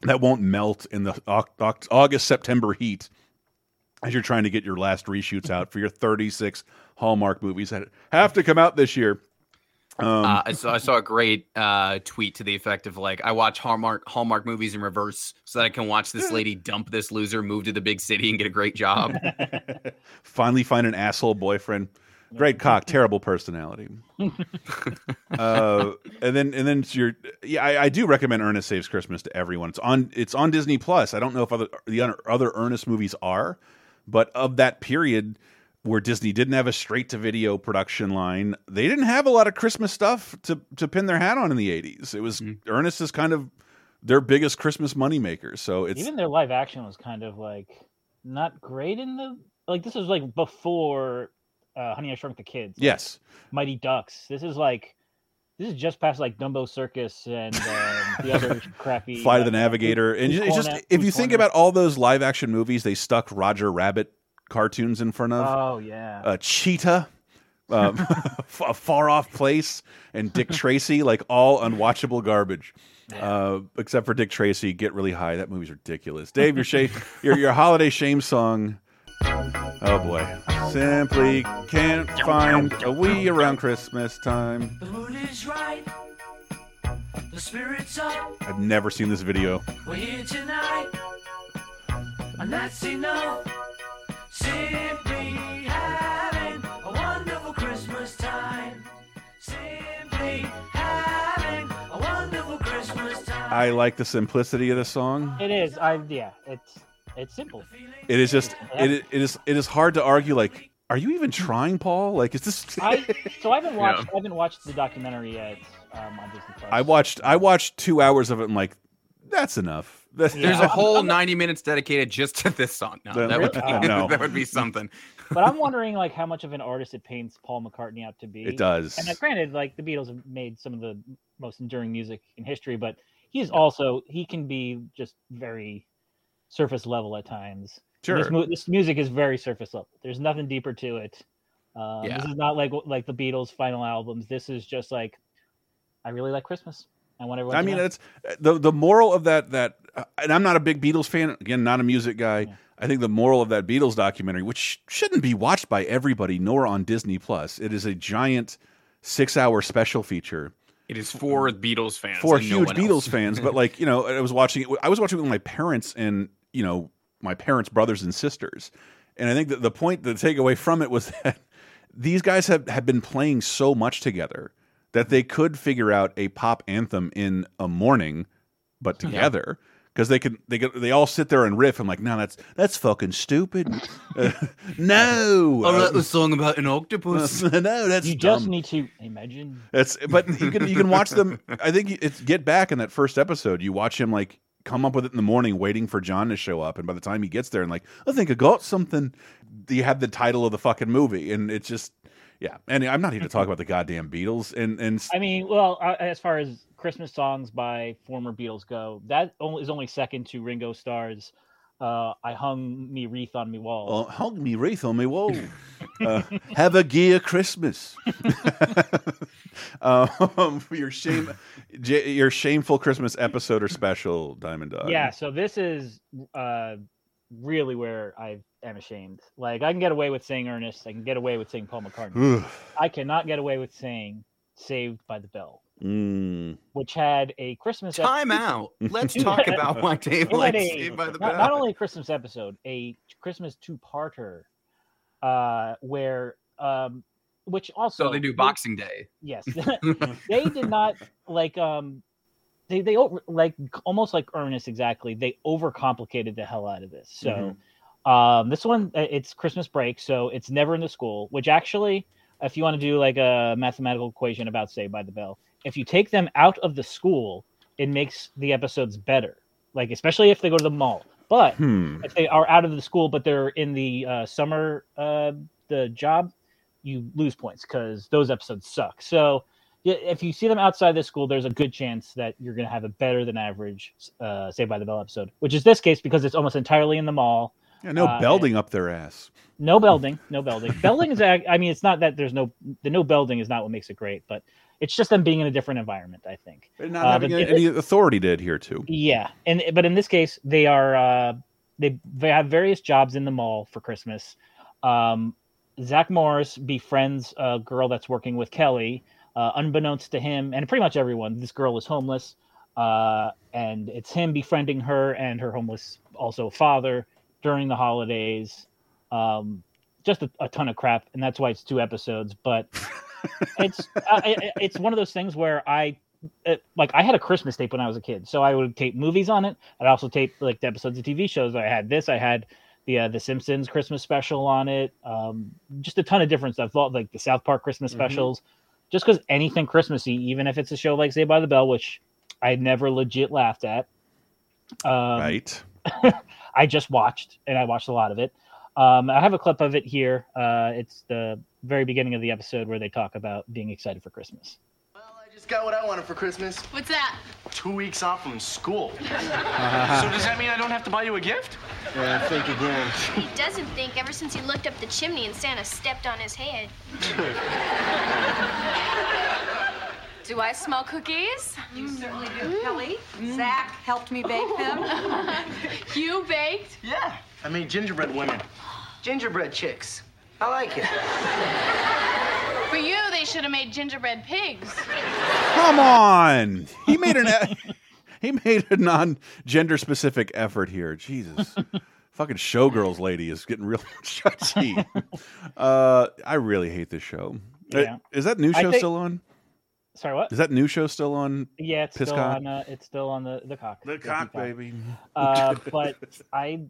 [SPEAKER 1] that won't melt in the Au- Au- August September heat as you're trying to get your last reshoots out for your 36 Hallmark movies that have to come out this year. Um,
[SPEAKER 3] uh, I saw I saw a great uh, tweet to the effect of like I watch Hallmark Hallmark movies in reverse so that I can watch this lady dump this loser, move to the big city, and get a great job.
[SPEAKER 1] finally find an asshole boyfriend. Great cock, terrible personality. uh, and then and then it's your yeah, I, I do recommend Ernest Saves Christmas to everyone. It's on it's on Disney Plus. I don't know if other the other, other Ernest movies are, but of that period where Disney didn't have a straight to video production line, they didn't have a lot of Christmas stuff to to pin their hat on in the eighties. It was Ernest is kind of their biggest Christmas moneymaker. So it's
[SPEAKER 2] even their live action was kind of like not great in the like. This was like before uh, Honey I Shrunk the Kids. like
[SPEAKER 1] yes.
[SPEAKER 2] Mighty Ducks. This is like this is just past like Dumbo Circus and um, the other crappy
[SPEAKER 1] Flight of
[SPEAKER 2] uh,
[SPEAKER 1] the Navigator, and
[SPEAKER 2] Who's
[SPEAKER 1] it's just if you think
[SPEAKER 2] Corner?
[SPEAKER 1] about all those live action movies, they stuck Roger Rabbit cartoons in front of.
[SPEAKER 2] Oh yeah.
[SPEAKER 1] a Cheetah, um, a far off place, and Dick Tracy, like all unwatchable garbage. Uh, except for Dick Tracy, get really high. That movie's ridiculous. Dave, your shame, your your holiday shame song. Oh boy, simply can't find a we around Christmas time.
[SPEAKER 10] The mood is right. The spirit's up.
[SPEAKER 1] I've never seen this video.
[SPEAKER 10] We're here tonight. And that's enough. Simply having a wonderful Christmas time. Simply having a wonderful Christmas time.
[SPEAKER 1] I like the simplicity of the song.
[SPEAKER 2] It is. I yeah. It's it's simple.
[SPEAKER 1] It is just it is- it is it is hard to argue. Like, are you even trying, Paul? Like, is this?
[SPEAKER 2] I so I haven't watched
[SPEAKER 1] Yeah.
[SPEAKER 2] I haven't watched the documentary yet um, on Disney Plus.
[SPEAKER 1] I watched I watched two hours of it. and like, that's enough. That's,
[SPEAKER 3] There's a whole 90 minutes dedicated just to this song. No,
[SPEAKER 1] Then-
[SPEAKER 3] that would be,
[SPEAKER 1] Really? No.
[SPEAKER 3] that would be something.
[SPEAKER 2] but I'm wondering like how much of an artist it paints Paul McCartney out to be.
[SPEAKER 1] It does.
[SPEAKER 2] And uh, granted, like the Beatles have made some of the most enduring music in history, but he's also he can be just very surface level at times. And This,
[SPEAKER 1] Sure.
[SPEAKER 2] mu- this music is very surface level. There's nothing deeper to it. Uh,
[SPEAKER 3] Yeah.
[SPEAKER 2] This is not like like the Beatles' final albums. This is just like I really like Christmas. I want everyone.
[SPEAKER 1] I
[SPEAKER 2] to
[SPEAKER 1] mean,
[SPEAKER 2] know.
[SPEAKER 1] it's the the moral of that that, uh, and I'm not a big Beatles fan. Again, not a music guy. I think the moral of that Beatles documentary, which shouldn't be watched by everybody, nor on Disney Plus, it is a giant six hour special feature
[SPEAKER 3] It is for Beatles fans.
[SPEAKER 1] for
[SPEAKER 3] and no
[SPEAKER 1] huge Beatles fans. But like you know, I was watching it. I was watching it with my parents and you know my parents' brothers and sisters. And I think that the point, the takeaway from it was that these guys have, have been playing so much together that they could figure out a pop anthem in a morning, but together. Because they could, they could, they all sit there and riff. I'm like, no, that's that's fucking stupid. Uh, no,
[SPEAKER 3] I wrote
[SPEAKER 1] Uh,
[SPEAKER 3] a song about an octopus.
[SPEAKER 1] no, that's
[SPEAKER 2] you
[SPEAKER 1] dumb.
[SPEAKER 2] just need to imagine.
[SPEAKER 1] That's but you can you can watch them. I think it's get back in that first episode. You watch him like come up with it in the morning, waiting for John to show up, and by the time he gets there, and like I think I got something. You have the title of the fucking movie, and it's just yeah. And I'm not here to talk about the goddamn Beatles, and and
[SPEAKER 2] I mean, well, uh, as far as Christmas songs by former Beatles go, that is only, second to Ringo Starr's uh, "I Hung Me Wreath on Me Wall."
[SPEAKER 1] uh, hung me wreath on me wall. uh, have a gear Christmas. um, your shame, your shameful Christmas episode or special, Diamond Dog.
[SPEAKER 2] yeah, so this is uh, really where I am ashamed. Like, I can get away with saying Ernest, I can get away with saying Paul McCartney. I cannot get away with saying "Saved by the Bell,"
[SPEAKER 1] Mm.
[SPEAKER 2] which had a Christmas ep-
[SPEAKER 3] Time out. Let's talk about why Dave likes
[SPEAKER 2] a-
[SPEAKER 3] Saved by the
[SPEAKER 2] not,
[SPEAKER 3] Bell.
[SPEAKER 2] not only a Christmas episode, a Christmas two-parter, uh, where um, which also
[SPEAKER 3] so they do Boxing Day.
[SPEAKER 2] Yes, they did not like um, they they like almost like Ernest exactly. They overcomplicated the hell out of this. So, um, this one uh, it's Christmas break, so it's never in the school. Which actually, if you want to do like a mathematical equation about Saved by the Bell, if you take them out of the school, it makes the episodes better. Like especially if they go to the mall. But
[SPEAKER 1] Hmm.
[SPEAKER 2] if they are out of the school, but they're in the uh, summer uh, the job, you lose points because those episodes suck. So if you see them outside the school, there's a good chance that you're going to have a better than average uh, Saved by the Bell episode, which is this case because it's almost entirely in the mall.
[SPEAKER 1] Yeah, no
[SPEAKER 2] Uh,
[SPEAKER 1] belding up their ass.
[SPEAKER 2] No belding, no belding. belding is, I mean, it's not that there's no the no belding is not what makes it great, but it's just them being in a different environment. I think.
[SPEAKER 1] Not
[SPEAKER 2] Uh,
[SPEAKER 1] having
[SPEAKER 2] but
[SPEAKER 1] any,
[SPEAKER 2] it-
[SPEAKER 1] authority did here too.
[SPEAKER 2] yeah, and but in this case, they are uh, they they have various jobs in the mall for Christmas. Um, Zach Morris befriends a girl that's working with Kelly, uh, unbeknownst to him and pretty much everyone. This girl is homeless, uh, and it's him befriending her and her homeless also father during the holidays. Um, just a, a ton of crap, and that's why it's two episodes. But it's uh, it- it's one of those things where I it, like I had a Christmas tape when I was a kid, so I would tape movies on it. I'd also tape like the episodes of TV shows. I had this. I had the uh, the Simpsons Christmas special on it. Um, just a ton of different stuff, like the South Park Christmas
[SPEAKER 1] Mhm.
[SPEAKER 2] specials. Just because anything Christmassy, even if it's a show like Say by the Bell, which I never legit laughed at, Um,
[SPEAKER 1] right.
[SPEAKER 2] I just watched, and I watched a lot of it. Um, I have a clip of it here. Uh, it's the very beginning of the episode where they talk about being excited for Christmas.
[SPEAKER 13] Well, I just got what I wanted for Christmas.
[SPEAKER 14] What's that?
[SPEAKER 13] Two weeks off from school.
[SPEAKER 14] so
[SPEAKER 13] does that mean I don't have to buy you a gift? Yeah, think again.
[SPEAKER 14] He doesn't think ever since he looked up the chimney and Santa stepped on his head.
[SPEAKER 15] Do I smell cookies?
[SPEAKER 16] You certainly do, Kelly. Zach helped me bake them.
[SPEAKER 15] you baked?
[SPEAKER 13] Yeah. I made gingerbread women. Gingerbread chicks. I like it.
[SPEAKER 15] For you, they should have made gingerbread pigs.
[SPEAKER 1] Come on. He made an e- he made a non-gender specific effort here. Jesus. Fucking showgirls lady is getting real touchy. uh, I really hate this show. Uh,
[SPEAKER 2] Yeah.
[SPEAKER 1] Is that new show
[SPEAKER 2] think-
[SPEAKER 1] still on?
[SPEAKER 2] Sorry, what?
[SPEAKER 1] Is that new show still on?
[SPEAKER 2] Yeah, it's still on. Uh, it's still on the the cock.
[SPEAKER 1] The cock, baby.
[SPEAKER 2] Uh, but I,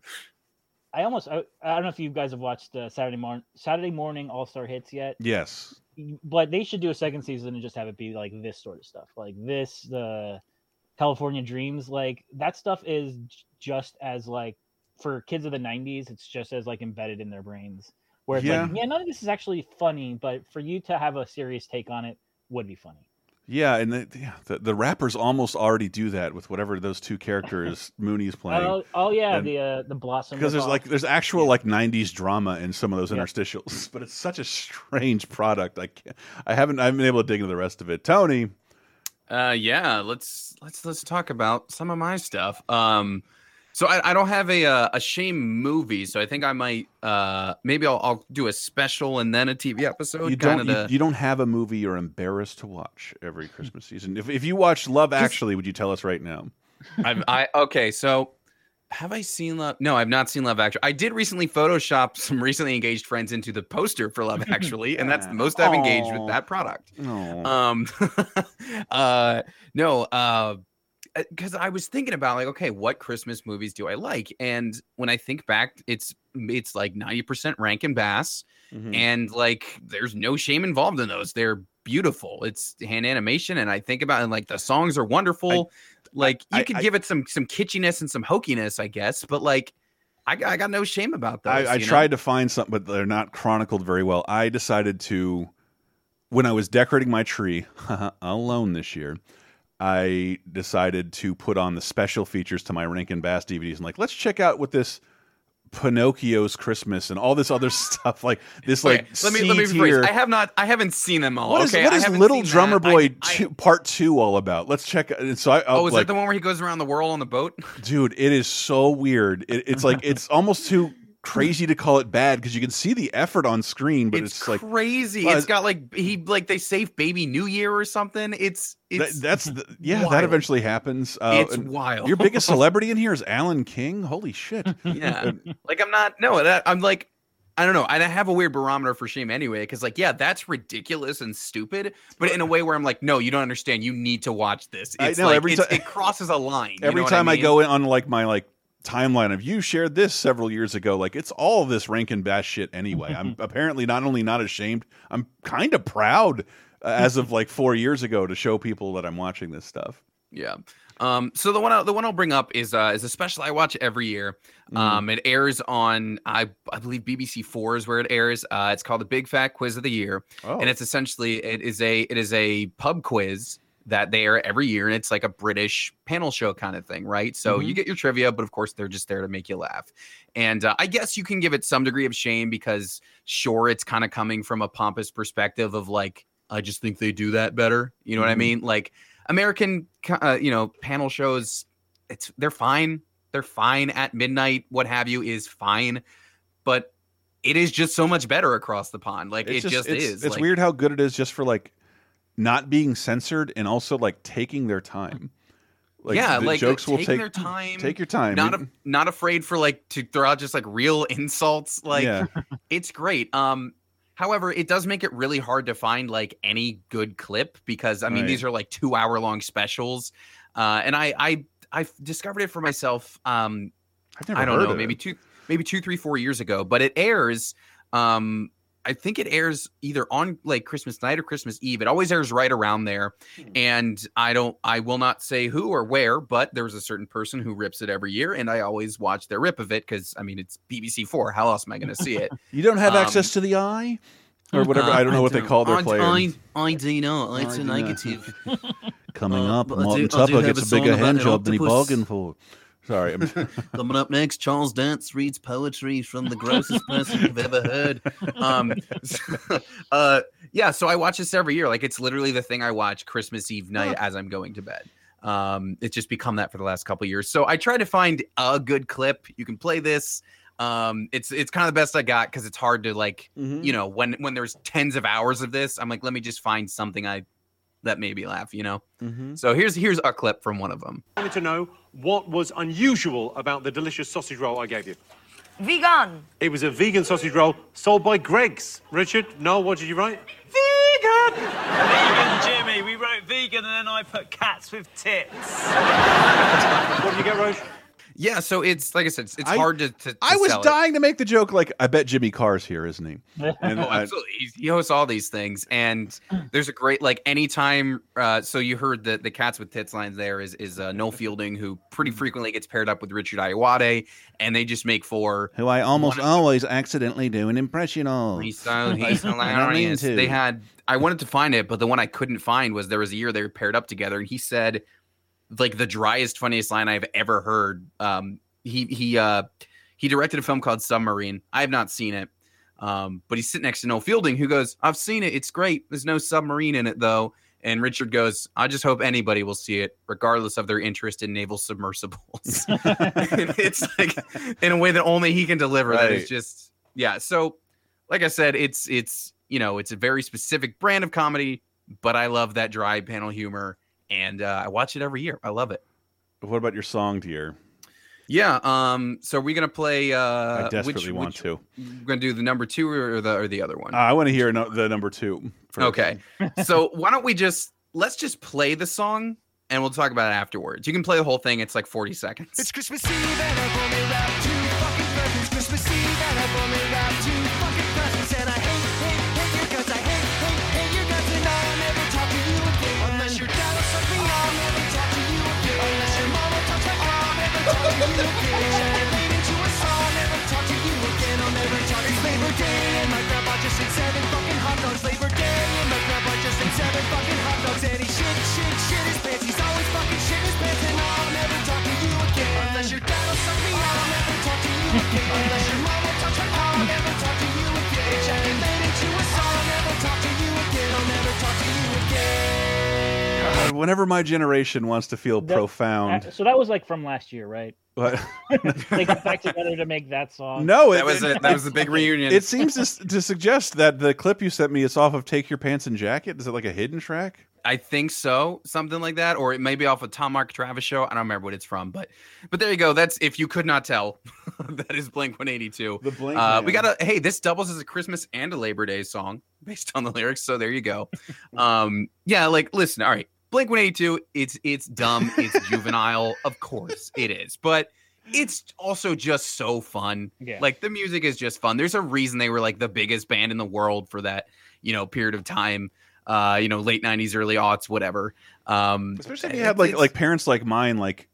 [SPEAKER 2] I almost I, I don't know if you guys have watched uh, Saturday morning Saturday morning All Star Hits yet.
[SPEAKER 1] Yes.
[SPEAKER 2] But they should do a second season and just have it be like this sort of stuff, like this the California Dreams, like that stuff is just as like for kids of the '90s, it's just as like embedded in their brains. Where it's like,
[SPEAKER 1] Yeah.
[SPEAKER 2] yeah, none of this is actually funny, but for you to have a serious take on it would be funny.
[SPEAKER 1] Yeah, and the, yeah, the, the rappers almost already do that with whatever those two characters Mooney's playing.
[SPEAKER 2] Oh, oh yeah,
[SPEAKER 1] And-
[SPEAKER 2] the uh, the blossom.
[SPEAKER 1] because there's
[SPEAKER 2] ripoff.
[SPEAKER 1] like there's actual like 90s drama in some of those
[SPEAKER 2] Yep.
[SPEAKER 1] interstitials but it's such a strange product i can't i haven't i haven't been able to dig into the rest of it tony
[SPEAKER 3] Uh, yeah, let's let's let's talk about some of my stuff. Um, so I, I don't have a uh, a shame movie, so I think I might uh maybe I'll, I'll do a special and then a TV episode.
[SPEAKER 1] you don't you,
[SPEAKER 3] to,
[SPEAKER 1] you don't have a movie you're embarrassed to watch every christmas season if, if you watch love actually would you tell us right now
[SPEAKER 3] I've, I okay, so have I seen Love? No, I've not seen Love Actually. I did recently Photoshop some recently engaged friends into the poster for Love Actually, and that's the most I've engaged with that product.
[SPEAKER 1] Oh.
[SPEAKER 3] Um, uh, no, uh, because I was thinking about like, okay, what Christmas movies do I like? And when I think back, it's it's like ninety percent Rankin Bass,
[SPEAKER 1] Mhm.
[SPEAKER 3] and like there's no shame involved in those. They're beautiful. It's hand animation, and I think about and like the songs are wonderful. like you
[SPEAKER 1] I-
[SPEAKER 3] could
[SPEAKER 1] I-
[SPEAKER 3] give it some some kitschiness and some hokiness, I guess, but like I, got- I got no shame about those.
[SPEAKER 1] I, I
[SPEAKER 3] know?
[SPEAKER 1] tried to find something, but they're not chronicled very well. I decided to, when I was decorating my tree alone this year, I decided to put on the special features to my Rankin Bass DVDs and like, let's check out what this Pinocchio's Christmas and all this other stuff like this like
[SPEAKER 3] let me let me rephrase. I have not I haven't seen them all.
[SPEAKER 1] What is,
[SPEAKER 3] okay,
[SPEAKER 1] what
[SPEAKER 3] I
[SPEAKER 1] Little Drummer
[SPEAKER 3] that. I-
[SPEAKER 1] Boy two, Part Two all about? Let's check. And so I uh,
[SPEAKER 3] Oh, is
[SPEAKER 1] like,
[SPEAKER 3] that the one where he goes around the world on the boat?
[SPEAKER 1] dude it is so weird it, it's like it's almost too crazy to call it bad because you can see the effort on screen but it's,
[SPEAKER 3] It's,
[SPEAKER 1] like
[SPEAKER 3] crazy.
[SPEAKER 1] Well,
[SPEAKER 3] it's got like he like they save baby New Year or something. It's
[SPEAKER 1] that,
[SPEAKER 3] it's
[SPEAKER 1] that's the, yeah that eventually happens uh,
[SPEAKER 3] It's wild.
[SPEAKER 1] your biggest celebrity in here is alan king holy shit
[SPEAKER 3] yeah. like I'm not no that I'm like I don't know. And I have a weird barometer for shame anyway, because like, yeah, that's ridiculous and stupid, but in a way where I'm like, no, you don't understand. You need to watch this.
[SPEAKER 1] I know,
[SPEAKER 3] like
[SPEAKER 1] every
[SPEAKER 3] it's-
[SPEAKER 1] ti-
[SPEAKER 3] it crosses a line.
[SPEAKER 1] every time I,
[SPEAKER 3] mean?
[SPEAKER 1] go in on like my like timeline of you shared this several years ago like it's all this rankin bass shit anyway i'm apparently not only not ashamed i'm kind of proud uh, as of like four years ago to show people that i'm watching this stuff
[SPEAKER 3] Yeah. Um, so the one I'll, the one I'll bring up is uh, is a special I watch every year.
[SPEAKER 1] Mm.
[SPEAKER 3] Um, it airs on I I believe BBC Four is where it airs. Uh, it's called the Big Fat Quiz of the Year,
[SPEAKER 1] Oh.
[SPEAKER 3] and it's essentially it is a it is a pub quiz that they air every year, and it's like a British panel show kind of thing, right? So you
[SPEAKER 1] Mhm.
[SPEAKER 3] get your trivia, but of course they're just there to make you laugh. And uh, I guess you can give it some degree of shame because sure, it's kind of coming from a pompous perspective of like I just think they do that better. You know what I
[SPEAKER 1] Mhm.
[SPEAKER 3] mean? Like American, uh, you know, panel shows, it's they're fine. They're fine at midnight. What have you is fine, but it is just so much better across the pond. Like
[SPEAKER 1] It's
[SPEAKER 3] it just,
[SPEAKER 1] it's,
[SPEAKER 3] is.
[SPEAKER 1] It's
[SPEAKER 3] like,
[SPEAKER 1] weird how good it is just for like not being censored and also like taking their time. Like
[SPEAKER 3] yeah,
[SPEAKER 1] the
[SPEAKER 3] like
[SPEAKER 1] jokes will
[SPEAKER 3] taking
[SPEAKER 1] take
[SPEAKER 3] their time.
[SPEAKER 1] Take your time.
[SPEAKER 3] Not a, not afraid for like to throw out just like real insults. Like
[SPEAKER 1] Yeah.
[SPEAKER 3] it's great. Um, however, it does make it really hard to find like any good clip because I mean
[SPEAKER 1] Right.
[SPEAKER 3] these are like two hour long specials, uh, and I I I discovered it for myself. Um, I don't know, maybe two, maybe two, three, four years ago. But it airs um I think it airs either on like Christmas night or Christmas Eve. It always airs right around there. And I don't, I will not say who or where, but there's a certain person who rips it every year, and I always watch their rip of it because I mean it's BBC Four. How else am I going to see it?
[SPEAKER 1] You don't have
[SPEAKER 3] Um,
[SPEAKER 1] access to the eye, or whatever.
[SPEAKER 3] uh,
[SPEAKER 1] I don't know what they
[SPEAKER 3] don't.
[SPEAKER 1] call their
[SPEAKER 3] I-
[SPEAKER 1] player.
[SPEAKER 3] I, I do not. It's
[SPEAKER 1] I
[SPEAKER 3] a negative.
[SPEAKER 1] Coming
[SPEAKER 3] Uh,
[SPEAKER 1] up,
[SPEAKER 3] but I do-
[SPEAKER 1] Martin
[SPEAKER 3] do
[SPEAKER 1] Tupper gets
[SPEAKER 3] a
[SPEAKER 1] a bigger hand job than he bargained for. Sorry, I'm,
[SPEAKER 3] Coming up next, Charles Dance reads poetry from the grossest person you've ever heard. Um, uh, yeah, so I watch this every year. Like it's literally the thing I watch Christmas Eve night as I'm going to bed. Um, it's just become that for the last couple years. So I try to find a good clip. You can play this. Um, it's it's kind of the best I got because it's hard to like,
[SPEAKER 1] Mm-hmm.
[SPEAKER 3] you know, when when there's tens of hours of this, I'm like, let me just find something I that made me laugh, you know.
[SPEAKER 1] Mm-hmm.
[SPEAKER 3] So here's here's a clip from one of them.
[SPEAKER 17] I wanted to know what was unusual about the delicious sausage roll I gave you.
[SPEAKER 18] Vegan.
[SPEAKER 17] It was a vegan sausage roll sold by Greggs. Richard, no, what did you write?
[SPEAKER 18] Vegan.
[SPEAKER 19] Vegan Jimmy, we wrote vegan and then I put cats with tits.
[SPEAKER 17] What did you get, Roche?
[SPEAKER 3] Yeah, so it's like I said, it's, it's
[SPEAKER 1] I-
[SPEAKER 3] hard to. to, to
[SPEAKER 1] I was
[SPEAKER 3] sell it.
[SPEAKER 1] dying to make the joke. Like, I bet Jimmy Carr's here, isn't he? And
[SPEAKER 3] oh,
[SPEAKER 1] I-
[SPEAKER 3] absolutely. He's- He hosts all these things, and there's a great like anytime. Uh, so you heard the the cats with tits lines. There is is uh, Noel Fielding, who pretty frequently gets paired up with Richard Ayoade, and they just make for
[SPEAKER 1] who I almost always accidentally do an impression of.
[SPEAKER 3] He's so he's
[SPEAKER 1] I don't mean
[SPEAKER 3] hilarious. They had I wanted to find it, but the one I couldn't find was there was a year they were paired up together, and he said like the driest, funniest line I've ever heard. Um, he he uh he directed a film called Submarine. I have not seen it. Um, but he's sitting next to Noel Fielding, who goes, "I've seen it. It's great. There's no submarine in it, though." And Richard goes, "I just hope anybody will see it, regardless of their interest in naval submersibles." It's like in a way that only he can deliver. That is just yeah. So, like I said, it's it's you know it's a very specific brand of comedy, but I love that dry panel humor, and uh, I watch it every year. I love it.
[SPEAKER 1] What about your song dear?
[SPEAKER 3] Yeah. Um. So we're gonna play. Uh,
[SPEAKER 1] I desperately
[SPEAKER 3] which,
[SPEAKER 1] want
[SPEAKER 3] which-
[SPEAKER 1] to.
[SPEAKER 3] We're gonna do the number two or the or the other one.
[SPEAKER 1] Uh, I want to hear no, the number two. first.
[SPEAKER 3] Okay. so why don't we just let's just play the song and we'll talk about it afterwards. You can play the whole thing. It's like forty seconds.
[SPEAKER 10] It's Christmas Eve and I've only wrapped two fucking presents. Christmas Eve and I've only wrapped
[SPEAKER 1] God, whenever my generation wants to feel
[SPEAKER 2] That-
[SPEAKER 1] profound,
[SPEAKER 2] Uh, so that was like from last year, right?
[SPEAKER 1] What?
[SPEAKER 2] they got back together to make that song.
[SPEAKER 1] no,
[SPEAKER 3] That was it. That was the big reunion.
[SPEAKER 1] It seems to, to suggest that the clip you sent me is off of "Take Your Pants and Jacket." Is it like a hidden track?
[SPEAKER 3] I think so, something like that, or it may be off a Tom Mark Travis show. I don't remember what it's from, but but there you go. That's if you could not tell, that is Blink One Eighty Two.
[SPEAKER 1] The Blink
[SPEAKER 3] Uh, we got a hey, this doubles as a Christmas and a Labor Day song based on the lyrics. So there you go. um, yeah, like listen, all right, Blink One Eighty Two. It's it's dumb, it's juvenile, of course it is, but it's also just so fun.
[SPEAKER 2] Yeah.
[SPEAKER 3] Like the music is just fun. There's a reason they were like the biggest band in the world for that you know period of time. Uh, you know, late '90s, early aughts, whatever. Um,
[SPEAKER 1] Especially if you had like like parents like mine, like,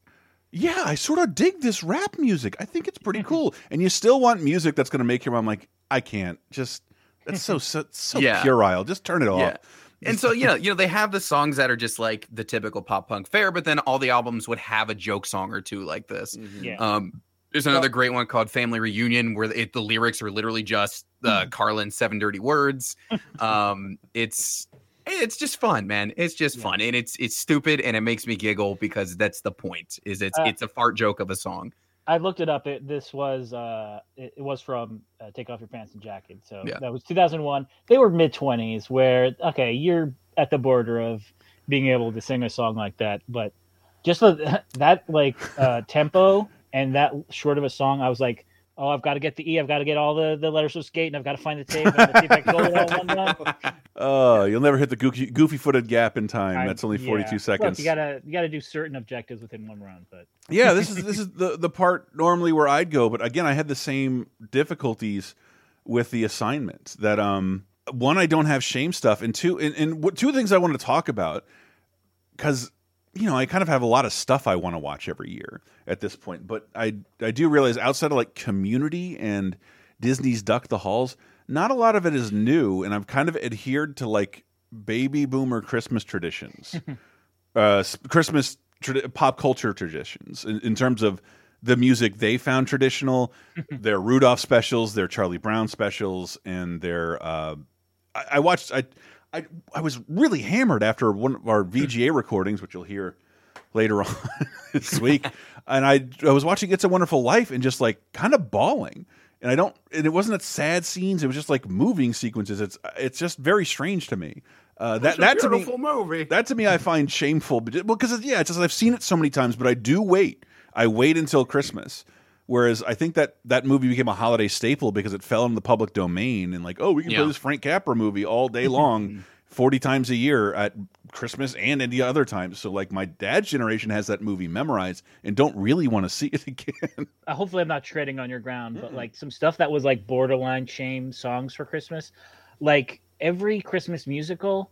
[SPEAKER 1] yeah, I sort of dig this rap music. I think it's pretty cool, and you still want music that's going to make your mom like, I can't just. That's so so, so
[SPEAKER 3] Yeah.
[SPEAKER 1] puerile. Just turn it off.
[SPEAKER 3] Yeah. And so, you know, you know, they have the songs that are just like the typical pop punk fare, but then all the albums would have a joke song or two like this.
[SPEAKER 2] Yeah.
[SPEAKER 3] Um, there's another great one called Family Reunion where it, the lyrics are literally just uh, Carlin's seven dirty words. Um, it's it's just fun, man. It's just fun, and it's it's stupid, and it makes me giggle because that's the point. Is it's
[SPEAKER 2] Uh,
[SPEAKER 3] it's a fart joke of a song.
[SPEAKER 2] I looked it up. It this was uh it, it was from uh, Take Off Your Pants and Jacket. So
[SPEAKER 3] Yeah.
[SPEAKER 2] that was 2001. They were mid 20s where okay, you're at the border of being able to sing a song like that, but just the, that like uh tempo and that short of a song, I was like, "Oh, I've got to get the E. I've got to get all the the letters of skate and I've got to find the tape and see if I can go it all in one run."
[SPEAKER 1] Oh, you'll never hit the goofy, goofy footed gap in time.
[SPEAKER 2] I-
[SPEAKER 1] That's only
[SPEAKER 2] yeah.
[SPEAKER 1] 42
[SPEAKER 2] Look,
[SPEAKER 1] seconds.
[SPEAKER 2] you gotta you gotta do certain objectives within one round, but
[SPEAKER 1] yeah, this is this is the the part normally where I'd go, but again, I had the same difficulties with the assignment that um one I don't have shame stuff and two and, and two things I wanted to talk about because you know I kind of have a lot of stuff I want to watch every year at this point but I I do realize outside of like Community and Disney's Duck the Halls not a lot of it is new and I've kind of adhered to like baby boomer Christmas traditions uh Christmas trad pop culture traditions in, in terms of the music they found traditional, their Rudolph specials, their Charlie Brown specials, and their. Uh, I, I watched. I, I I was really hammered after one of our VGA recordings, which you'll hear later on this week, and I I was watching It's a Wonderful Life and just like kind of bawling. And I don't, and it wasn't at sad scenes. It was just like moving sequences. It's it's just very strange to me. Uh, that that to me,
[SPEAKER 3] beautiful movie.
[SPEAKER 1] that to me I find shameful. But well, because yeah, it's just I've seen it so many times, but I do wait. I wait until Christmas. Whereas I think that that movie became a holiday staple because it fell in the public domain and like, oh, we can
[SPEAKER 3] Yeah.
[SPEAKER 1] play this Frank Capra movie all day long, forty times a year at Christmas and any other times. So like my dad's generation has that movie memorized and don't really want to see it again.
[SPEAKER 2] uh, hopefully I'm not treading on your ground, but like some stuff that was like borderline shame songs for Christmas, like every Christmas musical,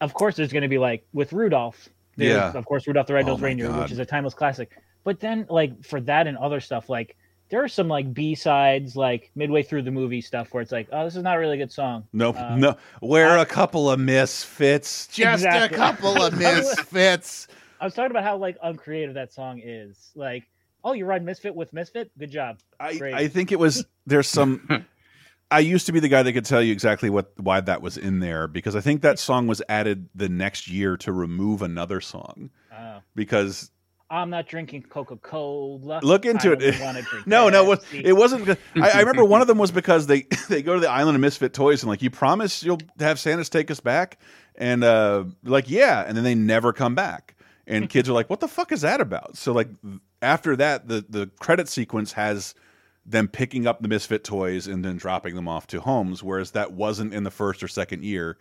[SPEAKER 2] of course there's going to be like with Rudolph,
[SPEAKER 1] Yeah.
[SPEAKER 2] of course Rudolph the
[SPEAKER 1] Oh
[SPEAKER 2] Red-Nosed
[SPEAKER 1] my
[SPEAKER 2] Reindeer,
[SPEAKER 1] God.
[SPEAKER 2] which is a timeless classic. But then like for that and other stuff, like there are some like B sides, like midway through the movie stuff where it's like, oh, this is not a really good song.
[SPEAKER 1] No,
[SPEAKER 2] Uh,
[SPEAKER 1] no, we're a couple of misfits, just
[SPEAKER 2] Exactly.
[SPEAKER 1] a couple of misfits.
[SPEAKER 2] I was talking about how like uncreative that song is. Like, oh, you ride Misfit with Misfit? Good job.
[SPEAKER 1] I,
[SPEAKER 2] Great.
[SPEAKER 1] I think it was there's some I used to be the guy that could tell you exactly what why that was in there because I think that song was added the next year to remove another song
[SPEAKER 2] Oh.
[SPEAKER 1] because
[SPEAKER 2] I'm not drinking Coca Cola.
[SPEAKER 1] look into it.
[SPEAKER 2] Want to drink
[SPEAKER 1] no, no, it, was, it wasn't. I, I remember one of them was because they they go to the island of misfit toys and like you promise you'll have Santa's take us back and uh like yeah, and then they never come back and kids are like, what the fuck is that about? So like after that, the the credit sequence has them picking up the misfit toys and then dropping them off to homes, whereas that wasn't in the first or second year.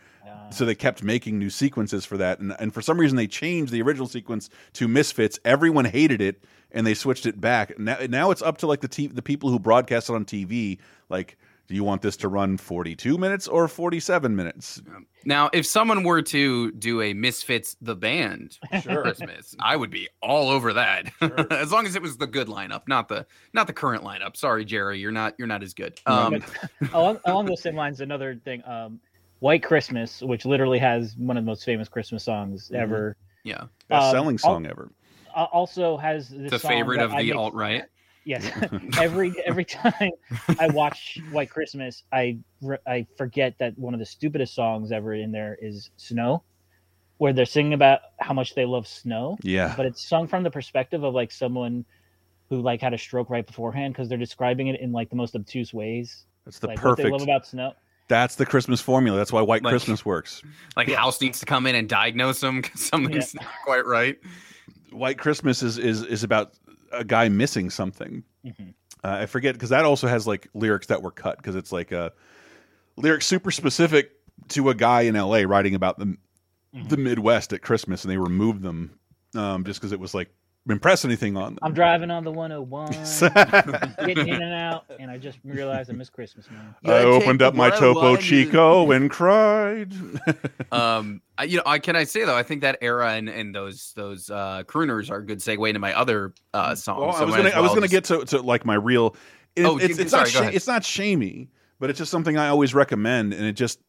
[SPEAKER 1] So they kept making new sequences for that, and and for some reason they changed the original sequence to Misfits. Everyone hated it, and they switched it back. Now, now it's up to like the t the people who broadcast it on TV. Like, do you want this to run forty two minutes or forty seven minutes?
[SPEAKER 3] Now, if someone were to do a Misfits the band for Christmas, I would be all over that. as long as it was the good lineup, not the not the current lineup. Sorry, Jerry, you're not you're not as good. Um,
[SPEAKER 2] along, along those same lines, another thing, um, White Christmas, which literally has one of the most famous Christmas songs
[SPEAKER 1] Mhm.
[SPEAKER 2] ever.
[SPEAKER 3] yeah,
[SPEAKER 1] Best
[SPEAKER 2] Um,
[SPEAKER 1] selling
[SPEAKER 2] al-
[SPEAKER 1] song ever.
[SPEAKER 2] uh, also has this
[SPEAKER 3] the
[SPEAKER 2] song
[SPEAKER 3] favorite of
[SPEAKER 2] I
[SPEAKER 3] the alt right.
[SPEAKER 2] Yes, every every time I watch White Christmas, I I forget that one of the stupidest songs ever in there is "Snow," where they're singing about how much they love snow.
[SPEAKER 1] Yeah.
[SPEAKER 2] but it's sung from the perspective of like someone who like had a stroke right beforehand because they're describing it in like the most obtuse ways.
[SPEAKER 1] That's the
[SPEAKER 2] like, What they
[SPEAKER 1] perfect.
[SPEAKER 2] love about snow.
[SPEAKER 1] That's the Christmas formula. That's why White
[SPEAKER 3] Like-
[SPEAKER 1] Christmas works.
[SPEAKER 3] Like House needs to come in and diagnose them because something's not quite right.
[SPEAKER 1] White Christmas is is is about a guy missing something.
[SPEAKER 2] Mhm.
[SPEAKER 1] Uh, I forget because that also has like lyrics that were cut because it's like a lyrics super specific to a guy in L.A. writing about the the Midwest at Christmas, and they removed them um, just because it was like impress anything on them.
[SPEAKER 2] I'm driving on the 101, getting in and out, and I just realized I missed Christmas, man.
[SPEAKER 1] I opened up my Topo Chico and cried.
[SPEAKER 3] um I, you know i can i say though i think that era and and those those uh crooners are a good segue into my other uh songs
[SPEAKER 1] Well,
[SPEAKER 3] So
[SPEAKER 1] I was gonna
[SPEAKER 3] as
[SPEAKER 1] I was
[SPEAKER 3] well
[SPEAKER 1] gonna
[SPEAKER 3] just-
[SPEAKER 1] get to, to like my real. It,
[SPEAKER 3] Oh,
[SPEAKER 1] it's, it's
[SPEAKER 3] sorry,
[SPEAKER 1] not
[SPEAKER 3] go
[SPEAKER 1] sha-
[SPEAKER 3] ahead.
[SPEAKER 1] it's not shamey, but it's just something I always recommend, and it just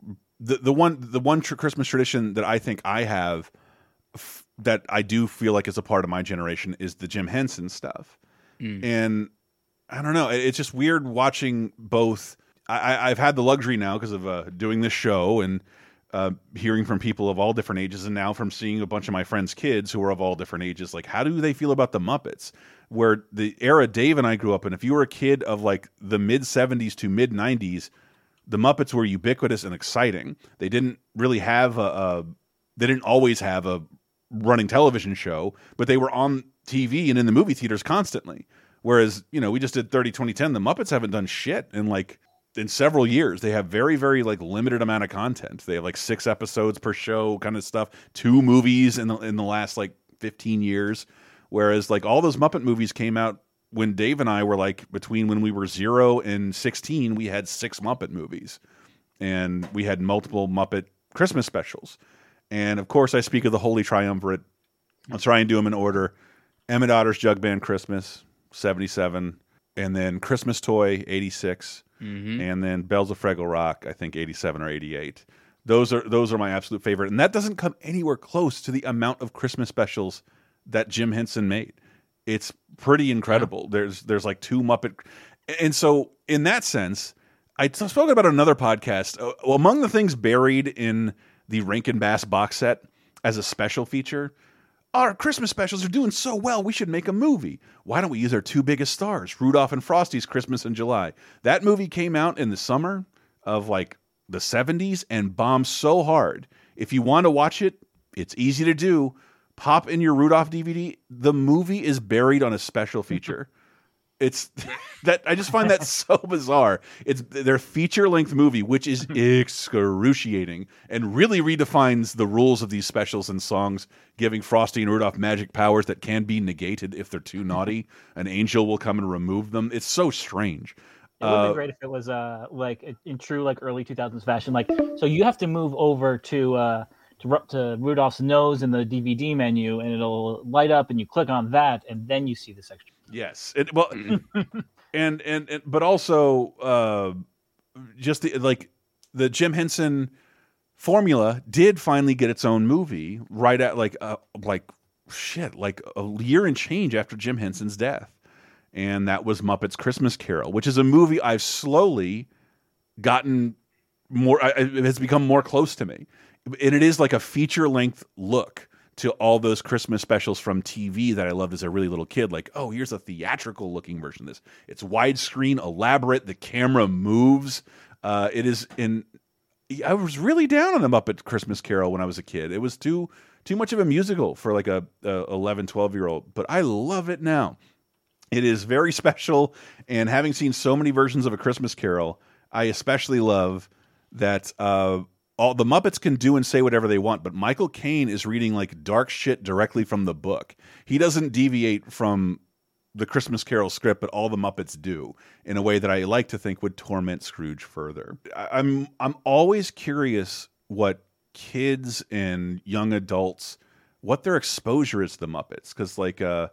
[SPEAKER 1] the the one the one tr Christmas tradition that I think I have f that I do feel like is a part of my generation is the Jim Henson stuff,
[SPEAKER 3] Mm.
[SPEAKER 1] and I don't know, it's just weird watching both. I, I- I've had the luxury now because of uh, doing this show and. Uh, hearing from people of all different ages, and now from seeing a bunch of my friends' kids who are of all different ages, like how do they feel about the Muppets? Where the era Dave and I grew up in, if you were a kid of like the mid '70s to mid '90s, the Muppets were ubiquitous and exciting. They didn't really have a, a they didn't always have a running television show, but they were on TV and in the movie theaters constantly. Whereas, you know, we just did 30 2010. The Muppets haven't done shit in like in several years. They have very, very like limited amount of content. They have like six episodes per show kind of stuff, two movies in the in the last like 15 years. Whereas like all those Muppet movies came out when Dave and I were like between when we were zero and sixteen, we had six Muppet movies, and we had multiple Muppet Christmas specials. And of course, I speak of the Holy Triumvirate. I'll try and do them in order. Emmett Otter's Jug Band Christmas, 77. And then Christmas Toy, 86.
[SPEAKER 3] Mhm.
[SPEAKER 1] And then Bells of Fraggle Rock, I think 87 or 88. Those are those are my absolute favorite. And that doesn't come anywhere close to the amount of Christmas specials that Jim Henson made. It's pretty incredible. There's there's like two Muppet and so in that sense, I spoke about another podcast. Uh, among the things buried in the Rankin Bass box set as a special feature, our Christmas specials are doing so well. We should make a movie. Why don't we use our two biggest stars, Rudolph and Frosty's Christmas in July? That movie came out in the summer of like the 70s and bombed so hard. If you want to watch it, it's easy to do. Pop in your Rudolph DVD. The movie is buried on a special feature. It's that I just find that so bizarre. It's their feature length movie, which is excruciating and really redefines the rules of these specials and songs, giving Frosty and Rudolph magic powers that can be negated if they're too naughty. An angel will come and remove them. It's so strange.
[SPEAKER 2] It would have
[SPEAKER 1] Uh,
[SPEAKER 2] great if it was uh like in true like early 2000s fashion. Like so, you have to move over to uh to, to Rudolph's nose in the DVD menu, and it'll light up, and you click on that, and then you see this extra.
[SPEAKER 1] Yes. It, well, and, and and but also uh, just the, like the Jim Henson formula did finally get its own movie right at like uh, like shit like a year and change after Jim Henson's death, and that was Muppets Christmas Carol, which is a movie I've slowly gotten more. It has become more close to me, and it is like a feature length look to all those Christmas specials from TV that I loved as a really little kid. Like, oh, here's a theatrical looking version of this. It's widescreen, elaborate. The camera moves. Uh, it is in. I was really down on the Muppet Christmas Carol when I was a kid. It was too too much of a musical for like a, a 11, 12 year old. But I love it now. It is very special, and having seen so many versions of a Christmas Carol, I especially love that uh, all the Muppets can do and say whatever they want, but Michael Caine is reading like dark shit directly from the book. He doesn't deviate from the Christmas Carol script, but all the Muppets do in a way that I like to think would torment Scrooge further. I'm I'm always curious what kids and young adults what their exposure is to the Muppets because like uh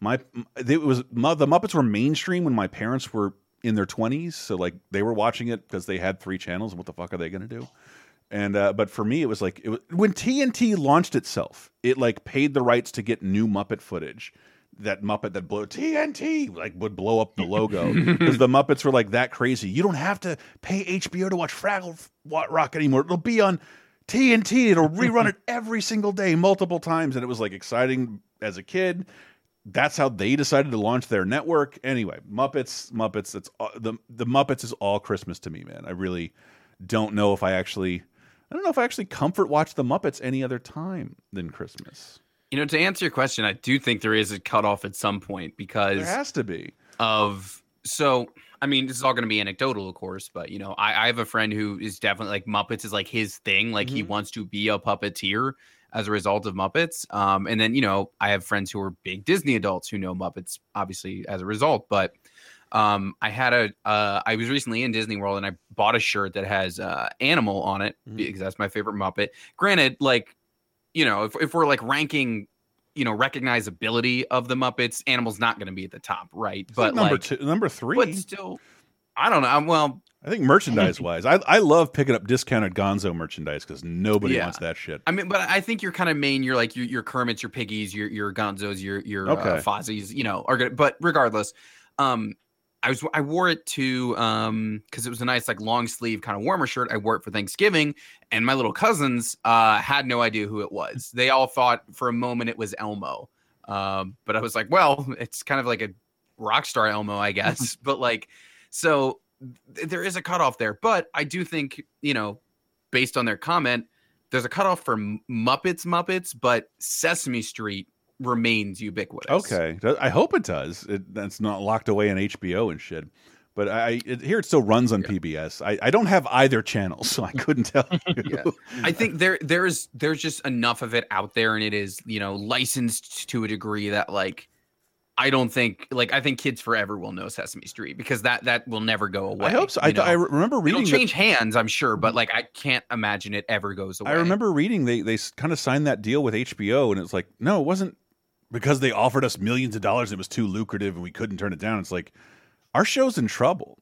[SPEAKER 1] my it was the Muppets were mainstream when my parents were in their 20s so like they were watching it because they had three channels and what the fuck are they going to do and uh, but for me it was like it was, when TNT launched itself it like paid the rights to get new Muppet footage that Muppet that blew TNT like would blow up the logo because the Muppets were like that crazy you don't have to pay HBO to watch Fraggle Rock anymore it'll be on TNT. It'll rerun it every single day, multiple times, and it was like exciting as a kid. That's how they decided to launch their network. Anyway, Muppets, Muppets. That's all, the the Muppets is all Christmas to me, man. I really don't know if I actually, I don't know if I actually comfort watch the Muppets any other time than Christmas.
[SPEAKER 3] You know, to answer your question, I do think there is a cutoff at some point because
[SPEAKER 1] There has to be.
[SPEAKER 3] of so I mean, this is all going to be anecdotal, of course, but you know, I, I have a friend who is definitely like Muppets is like his thing. Like he
[SPEAKER 1] Mhm.
[SPEAKER 3] wants to be a puppeteer as a result of Muppets. Um, and then you know, I have friends who are big Disney adults who know Muppets, obviously as a result. But um, I had a uh, I was recently in Disney World and I bought a shirt that has uh, animal on it because that's my favorite Muppet. Granted, like you know, if if we're like ranking. You know, recognizability of the Muppets. Animal's not going to be at the top, right?
[SPEAKER 1] It's like
[SPEAKER 3] but
[SPEAKER 1] number
[SPEAKER 3] like,
[SPEAKER 1] two, number three.
[SPEAKER 3] but still, I don't know. I'm- Well,
[SPEAKER 1] I think merchandise wise, I I love picking up discounted Gonzo merchandise because nobody
[SPEAKER 3] Yeah.
[SPEAKER 1] wants that shit.
[SPEAKER 3] I mean, but I think you're kind of main. You're like your your Kermits, your Piggies, your your Gonzos, your your
[SPEAKER 1] Okay.
[SPEAKER 3] uh, Fozzies. You know, are good. But regardless, um, I was I wore it to um because it was a nice like long sleeve kind of warmer shirt. I wore it for Thanksgiving, and my little cousins uh had no idea who it was. They all thought for a moment it was Elmo. Um, but I was like, well, it's kind of like a rock star Elmo, I guess. but like, so th- there is a cutoff there. But I do think you know, based on their comment, there's a cutoff for M- Muppets, Muppets, but Sesame Street remains ubiquitous.
[SPEAKER 1] Okay, I hope it does. It, that's not locked away in HBO and shit. But I it, here it still runs on PBS. I, I don't have either channel, so I couldn't tell you.
[SPEAKER 3] Yeah. I think there there's there's just enough of it out there, and it is you know licensed to a degree that like I don't think like I think kids forever will know Sesame Street because that that will never go away.
[SPEAKER 1] I hope so. I, I remember
[SPEAKER 3] It'll
[SPEAKER 1] reading. that-
[SPEAKER 3] change hands, I'm sure, but like I can't imagine it ever goes away.
[SPEAKER 1] I remember reading they they kind of signed that deal with HBO, and it's like, no, it wasn't because they offered us millions of dollars. And it was too lucrative, and we couldn't turn it down. It's like our show's in trouble.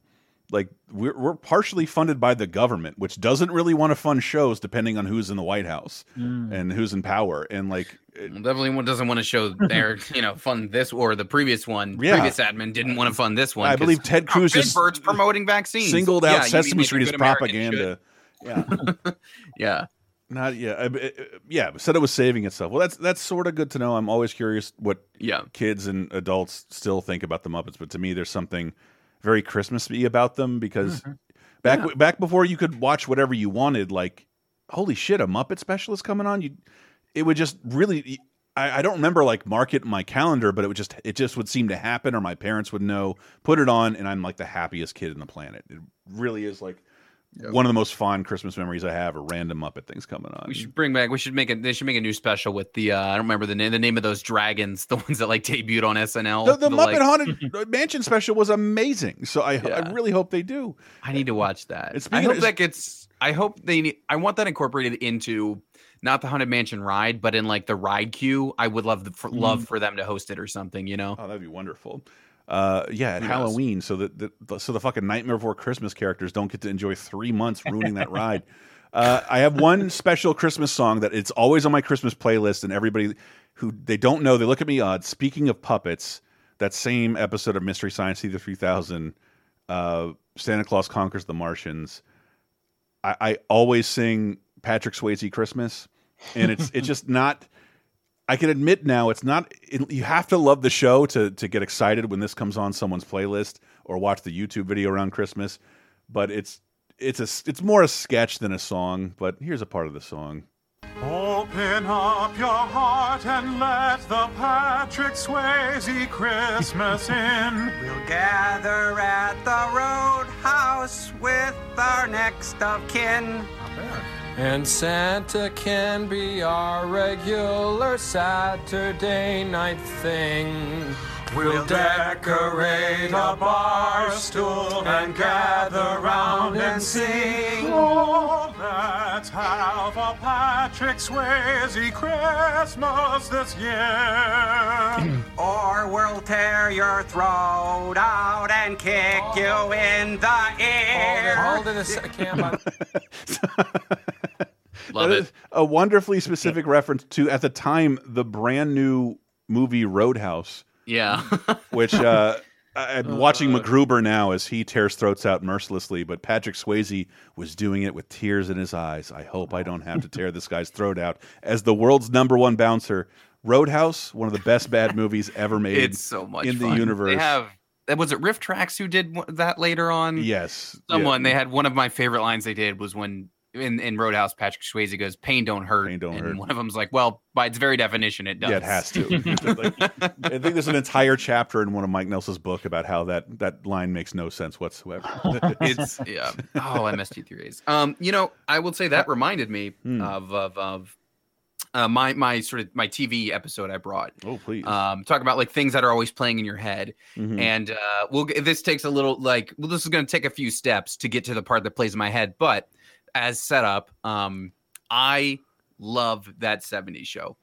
[SPEAKER 1] Like we're we're partially funded by the government, which doesn't really want to fund shows depending on who's in the White House
[SPEAKER 3] Mm.
[SPEAKER 1] and who's in power. And like, it-
[SPEAKER 3] Well, definitely one doesn't want to show their, you know, fund this or the previous one.
[SPEAKER 1] Yeah.
[SPEAKER 3] Previous admin didn't want to fund this one.
[SPEAKER 1] I believe Ted Cruz
[SPEAKER 3] Big
[SPEAKER 1] just
[SPEAKER 3] Bird's promoting vaccines.
[SPEAKER 1] singled out
[SPEAKER 3] you- you
[SPEAKER 1] Sesame Street as propaganda.
[SPEAKER 3] should.
[SPEAKER 1] Yeah,
[SPEAKER 3] yeah.
[SPEAKER 1] Not yeah, I- I- yeah. Said it was saving itself. Well, that's that's sort of good to know. I'm always curious what
[SPEAKER 3] yeah
[SPEAKER 1] kids and adults still think about the Muppets. But to me, there's something very Christmassy about them because mm-hmm. back back before you could watch whatever you wanted, like holy shit, a Muppet special is coming on. You, it would just really. I, I don't remember like mark it in my calendar, but it would just it just would seem to happen, or my parents would know, put it on, and I'm like the happiest kid in the planet. It really is like one of the most fond Christmas memories I have. Are random Muppet things coming on.
[SPEAKER 3] We should bring back. We should make a. They should make a new special with the. Uh, I don't remember the name. The name of those dragons, the ones that like debuted on SNL.
[SPEAKER 1] The, the, Muppet
[SPEAKER 3] like-
[SPEAKER 1] Haunted Mansion special was amazing, so I I really hope they do.
[SPEAKER 3] I need to watch that.
[SPEAKER 1] It's
[SPEAKER 3] I hope
[SPEAKER 1] of-
[SPEAKER 3] that gets. I hope they. need- I want that incorporated into not the Haunted Mansion ride, but in like the ride queue. I would love the, for, love
[SPEAKER 1] Mm.
[SPEAKER 3] for them to host it or something. You know.
[SPEAKER 1] Oh, that'd be wonderful. Uh, yeah, at
[SPEAKER 3] knows?
[SPEAKER 1] Halloween, so that the, the so the fucking Nightmare Before Christmas characters don't get to enjoy three months ruining that ride. Uh, I have one special Christmas song that it's always on my Christmas playlist, and everybody who they don't know, they look at me odd. Speaking of puppets, that same episode of Mystery Science Theater 3000, uh, Santa Claus Conquers the Martians. I, I always sing Patrick Swayze Christmas, and it's it's just not. I can admit now it's not. It, you have to love the show to to get excited when this comes on someone's playlist or watch the YouTube video around Christmas. But it's it's a it's more a sketch than a song. But here's a part of the song.
[SPEAKER 10] Open up your heart and let the Patrick Swayze Christmas in. We'll gather at the roadhouse with our next of kin.
[SPEAKER 20] And Santa can be our regular Saturday night thing.
[SPEAKER 10] We'll decorate a bar stool and gather round and sing. Oh, let's have a Patrick Swayze Christmas this year. or we'll tear your throat out and kick oh. you in the ear.
[SPEAKER 20] Hold it a second.
[SPEAKER 3] Love
[SPEAKER 1] That
[SPEAKER 3] it.
[SPEAKER 1] is A wonderfully specific reference to at the time the brand new movie Roadhouse.
[SPEAKER 3] Yeah.
[SPEAKER 1] which uh, I'm watching MacGruber now as he tears throats out mercilessly, but Patrick Swayze was doing it with tears in his eyes. I hope I don't have to tear this guy's throat out. As the world's number one bouncer, Roadhouse, one of the best bad movies ever made.
[SPEAKER 3] It's so much
[SPEAKER 1] in
[SPEAKER 3] fun.
[SPEAKER 1] the universe.
[SPEAKER 3] They have. Was it RiffTrax who did that later on?
[SPEAKER 1] Yes,
[SPEAKER 3] Someone.
[SPEAKER 1] yeah.
[SPEAKER 3] They had one of my favorite lines they did was when in, in Roadhouse, Patrick Swayze goes, "Pain don't hurt," Pain
[SPEAKER 1] don't
[SPEAKER 3] and
[SPEAKER 1] hurt.
[SPEAKER 3] one of them's like, "Well, by its very definition, it does."
[SPEAKER 1] Yeah, it has to. Like, I think there's an entire chapter in one of Mike Nelson's book about how that that line makes no sense whatsoever.
[SPEAKER 3] it's yeah. Oh, MST3As. Um, you know, I will say that reminded me
[SPEAKER 1] Hmm.
[SPEAKER 3] of of of uh, my my sort of my TV episode I brought.
[SPEAKER 1] Oh, please.
[SPEAKER 3] Um, talk about like things that are always playing in your head,
[SPEAKER 1] Mhm.
[SPEAKER 3] and uh, we'll this takes a little like well, this is going to take a few steps to get to the part that plays in my head, but as set up, um, I love that '70s show.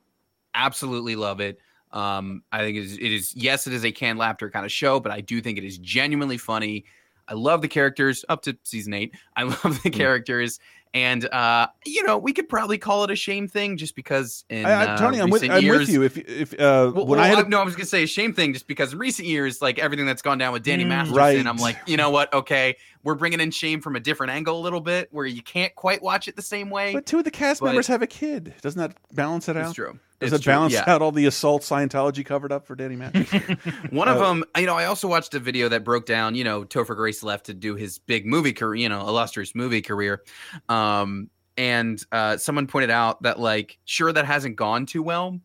[SPEAKER 3] Absolutely love it. Um, I think it is, it is yes, it is a canned laughter kind of show, but I do think it is genuinely funny. I love the characters up to season eight. I love the characters, and uh, you know we could probably call it a shame thing just because in
[SPEAKER 1] I, I,
[SPEAKER 3] uh,
[SPEAKER 1] Tony, I'm with
[SPEAKER 3] recent
[SPEAKER 1] I'm
[SPEAKER 3] years,
[SPEAKER 1] with you. If if uh,
[SPEAKER 3] well,
[SPEAKER 1] when
[SPEAKER 3] well,
[SPEAKER 1] I had
[SPEAKER 3] I
[SPEAKER 1] a-
[SPEAKER 3] no, I was gonna say a shame thing just because in recent years, like everything that's gone down with Danny
[SPEAKER 1] Mm.
[SPEAKER 3] Masterson,
[SPEAKER 1] Right.
[SPEAKER 3] I'm like, you know what? Okay, we're bringing in shame from a different angle a little bit, where you can't quite watch it the same way.
[SPEAKER 1] But two of the cast
[SPEAKER 3] But-
[SPEAKER 1] members have a kid. Doesn't that balance it out?
[SPEAKER 3] It's true.
[SPEAKER 1] Does
[SPEAKER 3] It's
[SPEAKER 1] it balance
[SPEAKER 3] yeah.
[SPEAKER 1] out all the assault Scientology covered up for Danny Masterson?
[SPEAKER 3] One of
[SPEAKER 1] Uh,
[SPEAKER 3] them, you know, I also watched a video that broke down, you know, Topher Grace left to do his big movie career, you know, illustrious movie career. Um, and uh, someone pointed out that, like, sure, that hasn't gone too well,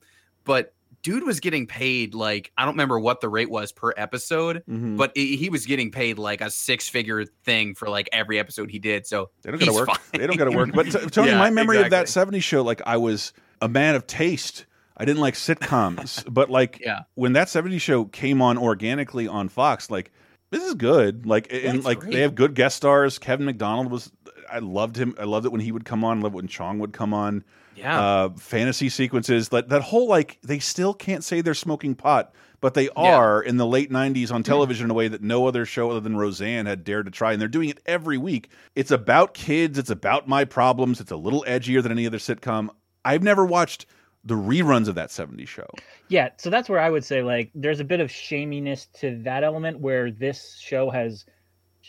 [SPEAKER 3] but dude was getting paid, like, I don't remember what the rate was per episode,
[SPEAKER 1] Mhm.
[SPEAKER 3] but he he was getting paid like a six figure thing for like every episode he did. So
[SPEAKER 1] They don't got to work.
[SPEAKER 3] fine.
[SPEAKER 1] They don't got to work. But t- Tony,
[SPEAKER 3] Yeah,
[SPEAKER 1] my memory of that
[SPEAKER 3] exactly.
[SPEAKER 1] '70s show, like I was a man of taste. I didn't like sitcoms, but like
[SPEAKER 3] Yeah.
[SPEAKER 1] when that 70s show came on organically on Fox, like this is good. Like and like
[SPEAKER 3] great.
[SPEAKER 1] they have good guest stars. Kevin McDonald was I loved him. I loved it when he would come on. I loved it when Chong would come on.
[SPEAKER 3] Yeah.
[SPEAKER 1] Uh, fantasy sequences. That that whole like they still can't say they're smoking pot, but they
[SPEAKER 3] Yeah.
[SPEAKER 1] are in the late 90s on television in a way that no other show other than Roseanne had dared to try. And they're doing it every week. It's about kids. It's about my problems. It's a little edgier than any other sitcom. I've never watched the reruns of that 70s show.
[SPEAKER 2] Yeah, so that's where I would say like there's a bit of shaminess to that element where this show has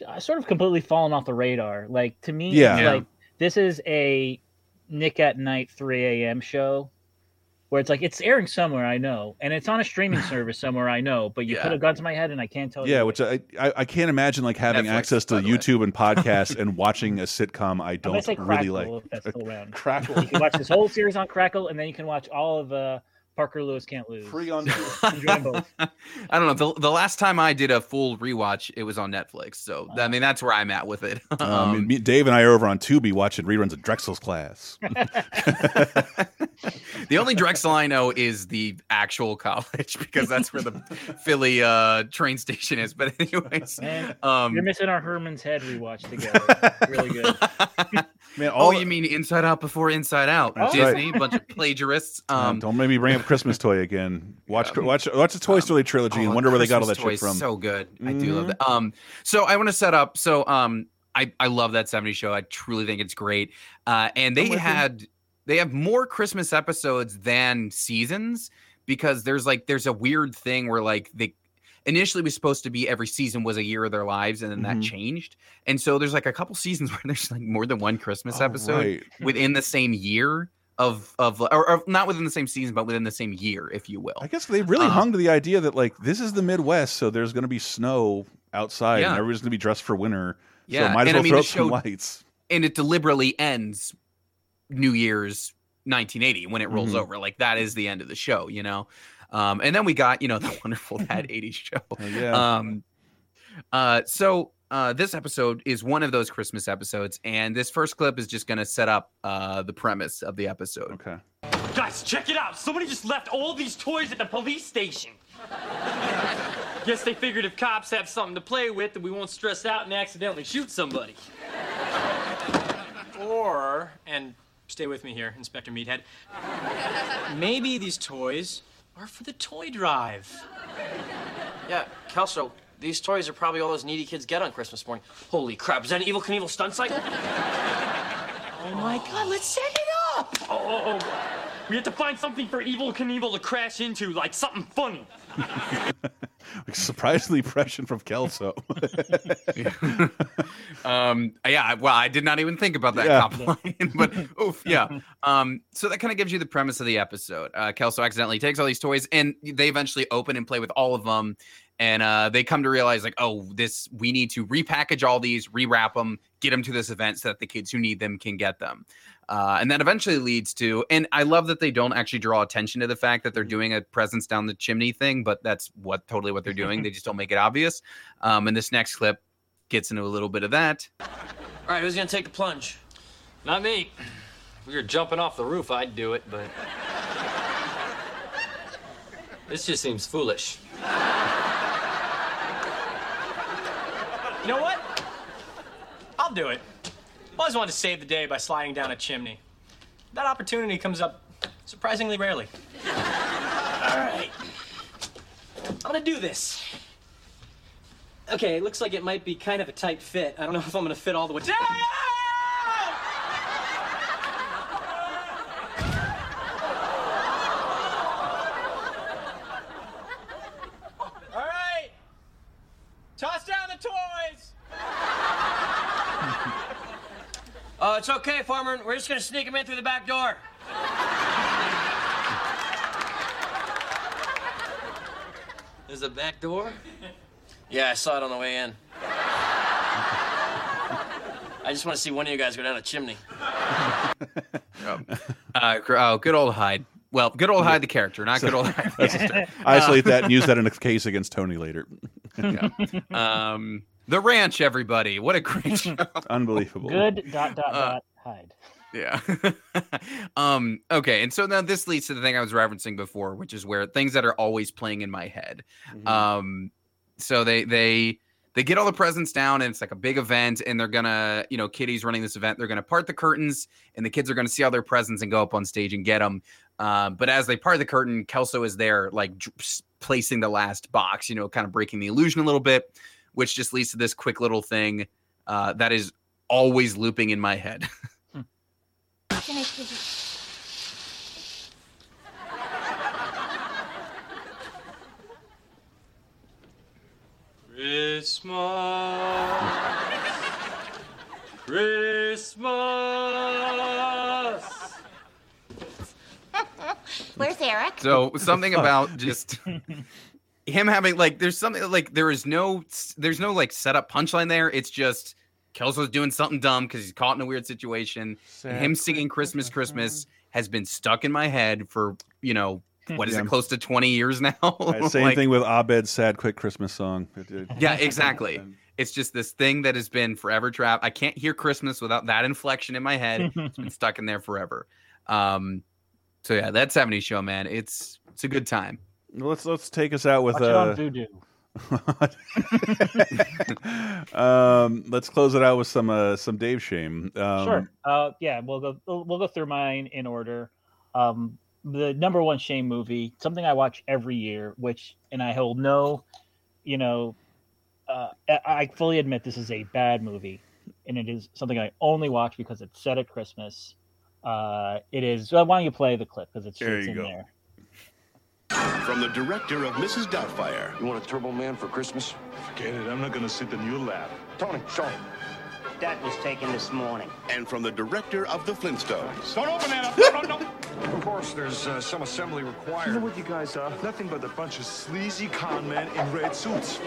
[SPEAKER 2] uh, sort of completely fallen off the radar. Like to me,
[SPEAKER 1] Yeah.
[SPEAKER 2] like this is a Nick at Night 3 a.m. show where it's like it's airing somewhere I know, and it's on a streaming service somewhere I know, but you
[SPEAKER 1] Yeah.
[SPEAKER 2] put a gun to my head and I can't tell you.
[SPEAKER 1] Yeah, which I, I I can't imagine like having
[SPEAKER 2] Netflix,
[SPEAKER 1] access to
[SPEAKER 2] by the way.
[SPEAKER 1] YouTube and podcasts and watching a sitcom I
[SPEAKER 2] I'm
[SPEAKER 1] don't
[SPEAKER 2] say
[SPEAKER 1] really
[SPEAKER 2] Crackle
[SPEAKER 1] like.
[SPEAKER 2] if that's still around.
[SPEAKER 1] Crackle.
[SPEAKER 2] You can watch this whole series on Crackle, and then you can watch all of uh, Parker Lewis Can't Lose.
[SPEAKER 1] Free on
[SPEAKER 2] Enjoy both.
[SPEAKER 3] I don't know. The, the last time I did a full rewatch, it was on Netflix. So I mean, that's where I'm at with it.
[SPEAKER 1] Um,
[SPEAKER 3] Um,
[SPEAKER 1] me- Dave and I are over on Tubi watching reruns of Drexell's Class.
[SPEAKER 3] the only Drexel I know is the actual college because that's where the Philly uh, train station is. But anyways,
[SPEAKER 2] Man,
[SPEAKER 3] um,
[SPEAKER 2] You're missing our Herman's Head rewatch together. really good.
[SPEAKER 1] Man,
[SPEAKER 3] oh, you mean Inside Out before Inside Out?
[SPEAKER 1] That's
[SPEAKER 3] Disney,
[SPEAKER 1] right.
[SPEAKER 3] bunch of plagiarists.
[SPEAKER 1] Um,
[SPEAKER 3] Um,
[SPEAKER 1] don't make me bring up Christmas Toy again. Watch watch watch the Toy Story trilogy and
[SPEAKER 3] Oh,
[SPEAKER 1] wonder where they got all that
[SPEAKER 3] Toy
[SPEAKER 1] shit from.
[SPEAKER 3] So good. I do love that. Um, so I want to set up. So um, I I love that '70s show. I truly think it's great. Uh, and they
[SPEAKER 1] with you.
[SPEAKER 3] had they have more Christmas episodes than seasons because there's like there's a weird thing where like they initially was supposed to be every season was a year of their lives and then
[SPEAKER 1] Mhm.
[SPEAKER 3] that changed and so there's like a couple seasons where there's like more than one christmas
[SPEAKER 1] Oh,
[SPEAKER 3] episode
[SPEAKER 1] right.
[SPEAKER 3] within the same year of of or, or not within the same season but within the same year if you will
[SPEAKER 1] I guess they really
[SPEAKER 3] Uh,
[SPEAKER 1] hung to the idea that like this is the Midwest, so there's going to be snow outside,
[SPEAKER 3] Yeah.
[SPEAKER 1] and everybody's going to be dressed for winter.
[SPEAKER 3] Yeah,
[SPEAKER 1] so might as
[SPEAKER 3] and I
[SPEAKER 1] well
[SPEAKER 3] mean,
[SPEAKER 1] throw
[SPEAKER 3] the
[SPEAKER 1] up some lights.
[SPEAKER 3] and it deliberately ends New Year's 1980 when it rolls
[SPEAKER 1] Mhm.
[SPEAKER 3] over. Like that is the end of the show, you know. Um, and then we got you know the wonderful that 80s show.
[SPEAKER 1] yeah.
[SPEAKER 3] Um, uh, so uh, this episode is one of those Christmas episodes, and this first clip is just going to set up uh, the premise of the episode.
[SPEAKER 1] Okay.
[SPEAKER 21] Guys, check it out. Somebody just left all these toys at the police station. Guess they figured if cops have something to play with, that we won't stress out and accidentally shoot somebody.
[SPEAKER 22] Or, and stay with me here, Inspector Meathead, maybe these toys are for the toy drive.
[SPEAKER 13] Yeah, Kelso, these toys are probably all those needy kids get on Christmas morning. Holy crap, is that an Evel Knievel stunt cycle?
[SPEAKER 21] Oh my god, let's set it up! Oh, oh, oh, oh. We have to find something for Evel Knievel to crash into, like something funny.
[SPEAKER 1] Like, surprisingly prescient from Kelso.
[SPEAKER 3] um yeah well i did not even think about that
[SPEAKER 1] Yeah.
[SPEAKER 3] cop line but oof yeah um so that kind of gives you the premise of the episode uh kelso accidentally takes all these toys and they eventually open and play with all of them and uh they come to realize like oh this we need to repackage all these rewrap them get them to this event so that the kids who need them can get them uh, and that eventually leads to, and I love that they don't actually draw attention to the fact that they're doing a presence down the chimney thing, but that's what totally what they're doing. they just don't make it obvious. Um, and this next clip gets into a little bit of that.
[SPEAKER 13] All right, who's gonna take the plunge?
[SPEAKER 22] Not me. If we were jumping off the roof, I'd do it, but. This just seems foolish. You know what? I'll do it. I always wanted to save the day by sliding down a chimney. That opportunity comes up surprisingly rarely. All right. I'm gonna do this. Okay, it looks like it might be kind of a tight fit. I don't know if I'm gonna fit all the way. All right. Toss down the toys.
[SPEAKER 13] Uh, it's okay, Farmer. We're just gonna sneak him in through the back door.
[SPEAKER 22] There's a back door.
[SPEAKER 13] Yeah, I saw it on the way in. I just want to see one of you guys go down a chimney.
[SPEAKER 3] Uh, oh, good old Hyde. Well, good old Hyde, the character, not good old Hyde. the
[SPEAKER 1] That's- isolate
[SPEAKER 3] Uh,
[SPEAKER 1] that and use that in a case against Tony later.
[SPEAKER 3] um, the ranch, everybody. What a great show.
[SPEAKER 1] Unbelievable.
[SPEAKER 2] Good dot dot
[SPEAKER 3] Uh,
[SPEAKER 2] dot Hyde.
[SPEAKER 3] Yeah. um. Okay. And so now this leads to the thing I was referencing before, which is where things that are always playing in my head. Um. So they they they get all the presents down, and it's like a big event, and they're gonna, you know, Kitty's running this event. They're gonna part the curtains, and the kids are gonna see all their presents and go up on stage and get them. Um, but as they part the curtain, Kelso is there, like s- placing the last box, you know, kind of breaking the illusion a little bit, which just leads to this quick little thing uh, that is always looping in my head.
[SPEAKER 19] Christmas. Christmas.
[SPEAKER 23] Where's Eric?
[SPEAKER 3] So something about just him having like there's something like there is no there's no like setup punchline there. It's just Kelso's doing something dumb because he's caught in a weird situation. and him singing Christmas Christmas has been stuck in my head for you know what is
[SPEAKER 1] Yeah.
[SPEAKER 3] it close to 20 years now.
[SPEAKER 1] Uh, Same
[SPEAKER 3] Like,
[SPEAKER 1] thing with Abed's sad quick Christmas song.
[SPEAKER 3] Yeah, exactly. It's just this thing that has been forever trapped. I can't hear Christmas without that inflection in my head. it's been stuck in there forever. Um, so yeah, that 70s show, man. It's it's a good time.
[SPEAKER 1] Let's let's take us out with
[SPEAKER 2] Watch it on
[SPEAKER 1] uh,
[SPEAKER 2] Vudu.
[SPEAKER 1] um, let's close it out with some uh, some Dave shame. Um,
[SPEAKER 2] sure. Uh, yeah, we'll go. We'll go through mine in order. Um, the number one shame movie, something I watch every year, which, and I hold no, you know, uh, I fully admit this is a bad movie, and it is something I only watch because it's set at Christmas. Uh, it is. Well, why don't you play the clip because it's,
[SPEAKER 24] There
[SPEAKER 2] it's
[SPEAKER 24] you
[SPEAKER 2] in
[SPEAKER 24] go.
[SPEAKER 2] there.
[SPEAKER 24] From the director of Mrs. Doubtfire.
[SPEAKER 25] You want a Turbo Man for Christmas? Forget it. I'm not gonna sit in your lap. Tony, show him.
[SPEAKER 24] That was taken this morning. And from the director of The Flintstones.
[SPEAKER 25] Don't open that up. No, no, no. Of course, there's uh, some assembly required.
[SPEAKER 17] You know what you guys are? Nothing but a bunch of sleazy con men in red suits.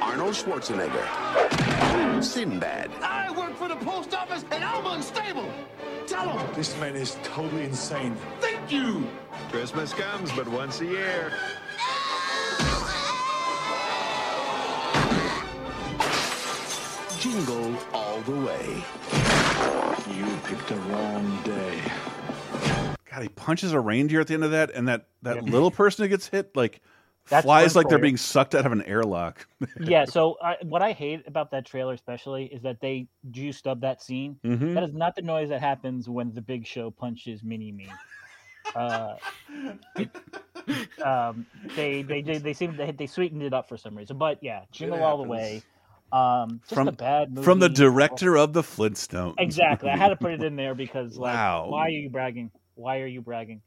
[SPEAKER 24] Arnold Schwarzenegger. Sinbad.
[SPEAKER 10] I work for the post office and I'm unstable. Tell him.
[SPEAKER 17] This man is totally insane.
[SPEAKER 10] Thank you.
[SPEAKER 17] Christmas comes but once a year.
[SPEAKER 24] Jingle all the way.
[SPEAKER 17] You picked the wrong day.
[SPEAKER 1] God, he punches a reindeer at the end of that, and that that little person who gets hit like
[SPEAKER 2] That's
[SPEAKER 1] flies like they're
[SPEAKER 2] you.
[SPEAKER 1] being sucked out of an airlock.
[SPEAKER 2] yeah. So I, what I hate about that trailer, especially, is that they juiced up that scene.
[SPEAKER 1] Mhm.
[SPEAKER 2] That is not the noise that happens when the Big Show punches Mini Me. Uh, it- um, they they did they seem they, they sweetened it up for some reason, but yeah, Jingle All the Way. Um, just
[SPEAKER 1] from
[SPEAKER 2] a bad movie.
[SPEAKER 1] from the director of the Flintstones.
[SPEAKER 2] Exactly, I had to put it in there because like,
[SPEAKER 1] Wow.
[SPEAKER 2] why are you bragging? Why are you bragging?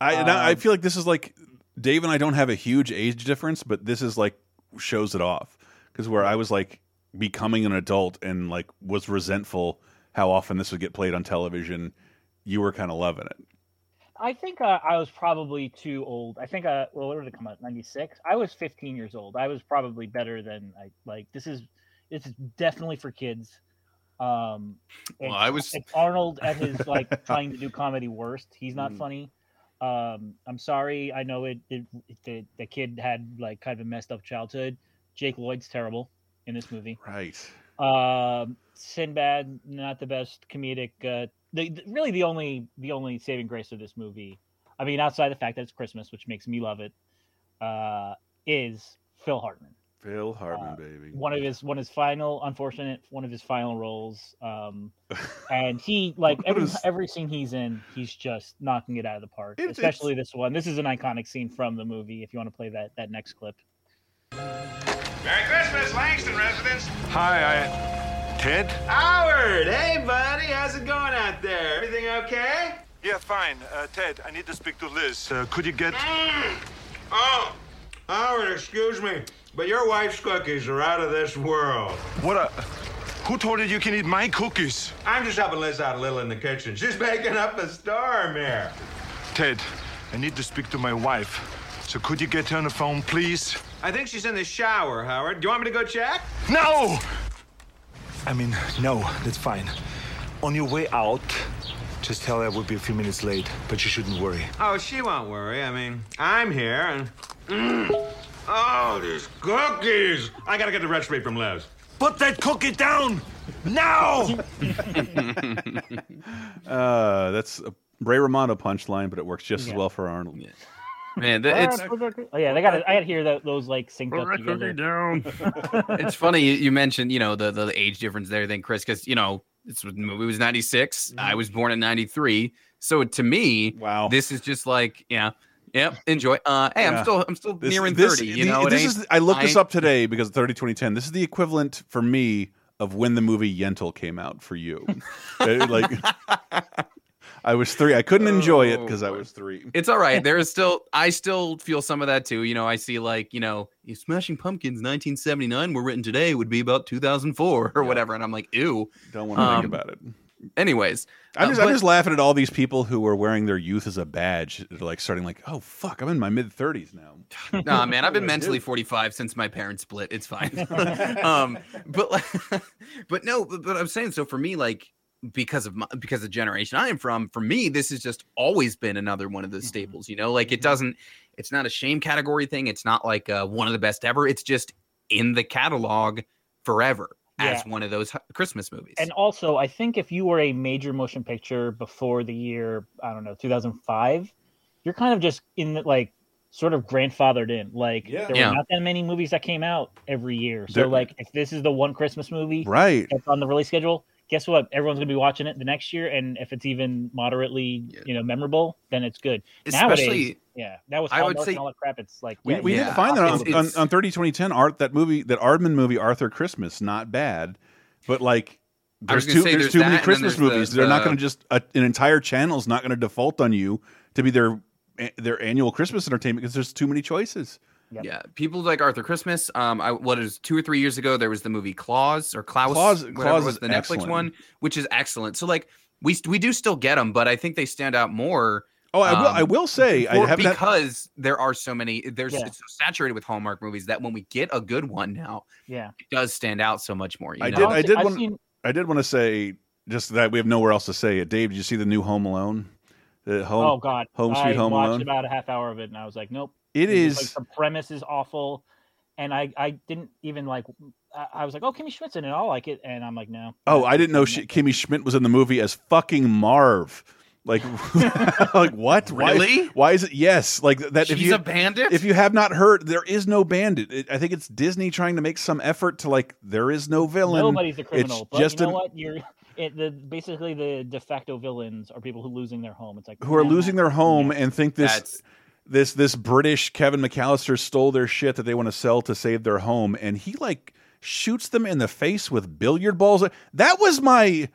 [SPEAKER 1] I and I I
[SPEAKER 2] Um,
[SPEAKER 1] feel like this is like Dave and I don't have a huge age difference, but this is like shows it off because where I was like becoming an adult and like was resentful how often this would get played on television, you were kind of loving it.
[SPEAKER 2] I think uh, I was probably too old. I think uh, well, what did it come out? Ninety six. I was fifteen years old. I was probably better than I like. This is this is definitely for kids. Um,
[SPEAKER 3] Well, I was-
[SPEAKER 2] it's Arnold at his like trying to do comedy worst. He's not
[SPEAKER 3] Mm.
[SPEAKER 2] funny. Um, I'm sorry. I know it, it, the the kid had like kind of a messed up childhood. Jake Lloyd's terrible in this movie.
[SPEAKER 1] Right.
[SPEAKER 2] Um, Sinbad, not the best comedic. Uh, the, the- really the only the only saving grace of this movie, I mean, outside the fact that it's Christmas, which makes me love it, uh, is Phil Hartman.
[SPEAKER 1] Phil Hartman, baby.
[SPEAKER 2] One of his one of his final, unfortunate, one of his final roles. Um, and he like every
[SPEAKER 1] is-
[SPEAKER 2] every scene he's in, he's just knocking it out of the park.
[SPEAKER 1] It's-
[SPEAKER 2] Especially this one. This is an iconic scene from the movie. If you want to play that that next clip.
[SPEAKER 26] Merry Christmas, Langston residents.
[SPEAKER 17] Hi, I. Ted?
[SPEAKER 26] Howard, hey buddy, how's it going out there? Everything okay?
[SPEAKER 17] Yeah, fine. Uh, Ted, I need to speak to Liz. Uh, could you get.
[SPEAKER 26] Oh, Howard, excuse me, but your wife's cookies are out of this world.
[SPEAKER 17] What a. Who told you you can eat my cookies?
[SPEAKER 26] I'm just helping Liz out a little in the kitchen. She's making up a storm here.
[SPEAKER 17] Ted, I need to speak to my wife. So could you get her on the phone, please?
[SPEAKER 26] I think she's in the shower, Howard. Do you want me to go check?
[SPEAKER 17] No! I mean, no, that's fine. On your way out, just tell her I will be a few minutes late, but you shouldn't worry.
[SPEAKER 26] Oh, she won't worry. I mean, I'm here and. Mm. Oh, these cookies! I gotta get the recipe from Les.
[SPEAKER 17] Put that cookie down! Now!
[SPEAKER 1] uh, that's a Ray Romano punchline, but it works just
[SPEAKER 2] Yeah.
[SPEAKER 1] as well for Arnold.
[SPEAKER 3] Man, th- it's
[SPEAKER 2] oh yeah, they got. I got to hear that, those like synced up together. Down.
[SPEAKER 3] it's funny you, you mentioned you know the the age difference there then Chris because you know this was, the movie was 96 I was born in 93 so to me
[SPEAKER 1] wow
[SPEAKER 3] this is just like yeah yep enjoy uh hey I'm still I'm still
[SPEAKER 1] This-
[SPEAKER 3] nearing
[SPEAKER 1] this-
[SPEAKER 3] 30 you
[SPEAKER 1] the-
[SPEAKER 3] know
[SPEAKER 1] this is I looked this up today because 30 2010. This is the equivalent for me of when the movie Yentl came out for you. Like I was three. I couldn't enjoy it because I was three.
[SPEAKER 3] It's all right. There is still, I still feel some of that too. You know, I see like, you know, "You Smashing Pumpkins 1979 were written today would be about 2004 or whatever. And I'm like, ew.
[SPEAKER 1] Don't want to think
[SPEAKER 3] Um,
[SPEAKER 1] about it.
[SPEAKER 3] Anyways,
[SPEAKER 1] I'm
[SPEAKER 3] uh,
[SPEAKER 1] just, I'm just laughing at all these people who are wearing their youth as a badge. They're like starting like, oh fuck, I'm in my mid 30s now.
[SPEAKER 3] nah, man, I've been
[SPEAKER 1] What do I
[SPEAKER 3] mentally 45 since my parents split. It's fine. um, but like, but no, but, but I'm saying so for me, like because of my, because of the generation I am from, for me, this has just always been another one of
[SPEAKER 1] Mm-hmm.
[SPEAKER 3] the staples. You know, like it doesn't, it's not a shame category thing. It's not like uh, one of the best ever. It's just in the catalog forever as
[SPEAKER 2] Yeah.
[SPEAKER 3] one of those Christmas movies.
[SPEAKER 2] And also, I think if you were a major motion picture before the year, I don't know, 2005, you're kind of just in the, like sort of grandfathered in. Like there
[SPEAKER 3] Yeah.
[SPEAKER 2] were not that many movies that came out every year. So
[SPEAKER 1] There-
[SPEAKER 2] like if this is the one Christmas movie
[SPEAKER 1] Right.
[SPEAKER 2] that's on the release schedule, guess what? Everyone's gonna be watching it the next year, and if it's even moderately, you know, memorable, then it's good. Nowadays, yeah, that was
[SPEAKER 3] I would say-
[SPEAKER 2] and all that crap. It's like
[SPEAKER 1] We,
[SPEAKER 2] yeah,
[SPEAKER 1] we
[SPEAKER 2] you
[SPEAKER 1] did
[SPEAKER 2] have
[SPEAKER 1] find that on,
[SPEAKER 2] Oscars.
[SPEAKER 1] on, on 30 2010 art that movie that Aardman movie Arthur Christmas not bad, but like there's too
[SPEAKER 3] say
[SPEAKER 1] there's
[SPEAKER 3] there's
[SPEAKER 1] too many Christmas
[SPEAKER 3] there's the-
[SPEAKER 1] movies. They're not going to just uh, an entire channel is not going to default on you to be their their annual Christmas entertainment because there's too many choices.
[SPEAKER 3] Yeah, people like Arthur Christmas. Um, I what is two or three years ago there was the movie Claus or Klaus,
[SPEAKER 1] Claus-
[SPEAKER 3] whatever
[SPEAKER 1] Claus
[SPEAKER 3] was
[SPEAKER 1] is
[SPEAKER 3] the Netflix one, which is excellent. So like we we do still get them, but I think they stand out more.
[SPEAKER 1] Oh, I will- I will say, I
[SPEAKER 3] for-
[SPEAKER 1] haven't had-
[SPEAKER 3] because there are so many. There's
[SPEAKER 2] Yeah.
[SPEAKER 3] it's so saturated with Hallmark movies that when we get a good one now,
[SPEAKER 2] yeah.
[SPEAKER 3] it does stand out so much more. You
[SPEAKER 1] I
[SPEAKER 3] know?
[SPEAKER 1] did I did
[SPEAKER 2] I've
[SPEAKER 1] want
[SPEAKER 2] seen-
[SPEAKER 1] I did want to say just that we have nowhere else to say it. Dave, did you see the new Home Alone? The home,
[SPEAKER 2] oh God,
[SPEAKER 1] Home Sweet
[SPEAKER 2] I
[SPEAKER 1] Home
[SPEAKER 2] watched
[SPEAKER 1] Alone.
[SPEAKER 2] about a half hour of it, and I was like, nope.
[SPEAKER 1] It
[SPEAKER 2] It's
[SPEAKER 1] is-
[SPEAKER 2] like the premise is awful, and I I didn't even like. I, I was like, oh, Kimmy Schmidt's in it. I'll like it, and I'm like, no.
[SPEAKER 1] Oh, I didn't know she, Kimmy Schmidt was in the movie as fucking Marv. Like, like what?
[SPEAKER 3] Really?
[SPEAKER 1] Why, is it? Yes, like that. if
[SPEAKER 3] She's
[SPEAKER 1] you,
[SPEAKER 3] a bandit?
[SPEAKER 1] If you have not heard, there is no bandit. It, I think it's Disney trying to make some effort to like. There is no villain.
[SPEAKER 2] Nobody's a criminal,
[SPEAKER 1] It's
[SPEAKER 2] but
[SPEAKER 1] just
[SPEAKER 2] you know
[SPEAKER 1] an-
[SPEAKER 2] what? You're it, the basically the de facto villains are people who are losing their home. It's like
[SPEAKER 1] who are losing their home and think this
[SPEAKER 3] That's-
[SPEAKER 1] this this British Kevin McAllister stole their shit that they want to sell to save their home, and he like shoots them in the face with billiard balls. That was my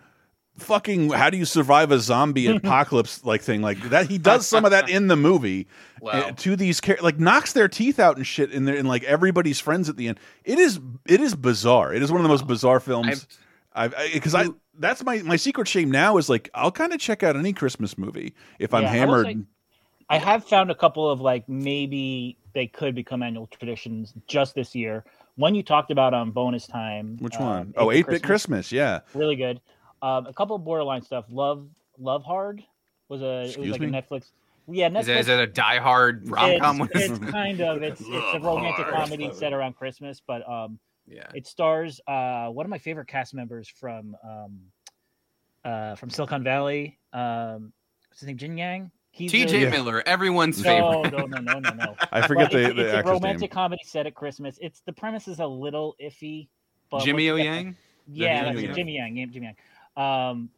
[SPEAKER 1] fucking how do you survive a zombie apocalypse like thing like that he does some of that in the movie
[SPEAKER 3] Wow.
[SPEAKER 1] uh, to these like knocks their teeth out and shit and, and like everybody's friends at the end it is it is bizarre it is one of the most bizarre films i've because I, that's my my secret shame now is like i'll kind of check out any christmas movie if i'm
[SPEAKER 2] Yeah, I
[SPEAKER 1] hammered
[SPEAKER 2] I have found a couple of like maybe they could become annual traditions just this year. One you talked about on bonus time.
[SPEAKER 1] Which
[SPEAKER 2] um,
[SPEAKER 1] one? Oh, 8 bit Christmas. Yeah.
[SPEAKER 2] really good. Um, a couple of borderline stuff. Love, Love Hard was a it was
[SPEAKER 1] Excuse
[SPEAKER 2] like
[SPEAKER 1] me?
[SPEAKER 2] a Netflix. Yeah, Netflix.
[SPEAKER 3] Is it, is it a Die Hard rom com?
[SPEAKER 2] It's, it's kind of it's it's a romantic comedy set around Christmas, but um,
[SPEAKER 3] yeah,
[SPEAKER 2] it stars uh one of my favorite cast members from um, uh from Silicon Valley. Um, what's his name? Jin Yang. He's
[SPEAKER 3] T.J.
[SPEAKER 2] a-
[SPEAKER 3] Miller, everyone's
[SPEAKER 2] no,
[SPEAKER 3] favorite.
[SPEAKER 2] No, no, no, no, no.
[SPEAKER 1] I forget
[SPEAKER 2] But
[SPEAKER 1] the-
[SPEAKER 2] it's,
[SPEAKER 1] the
[SPEAKER 2] it's a
[SPEAKER 1] actor's name.
[SPEAKER 2] romantic comedy set at Christmas. It's the premise is a little iffy. But
[SPEAKER 3] Jimmy
[SPEAKER 2] once
[SPEAKER 3] O Yang?
[SPEAKER 2] Yeah,
[SPEAKER 3] Jimmy
[SPEAKER 2] that's
[SPEAKER 3] O Yang?
[SPEAKER 2] Jimmy Yang. Jimmy Yang. Um,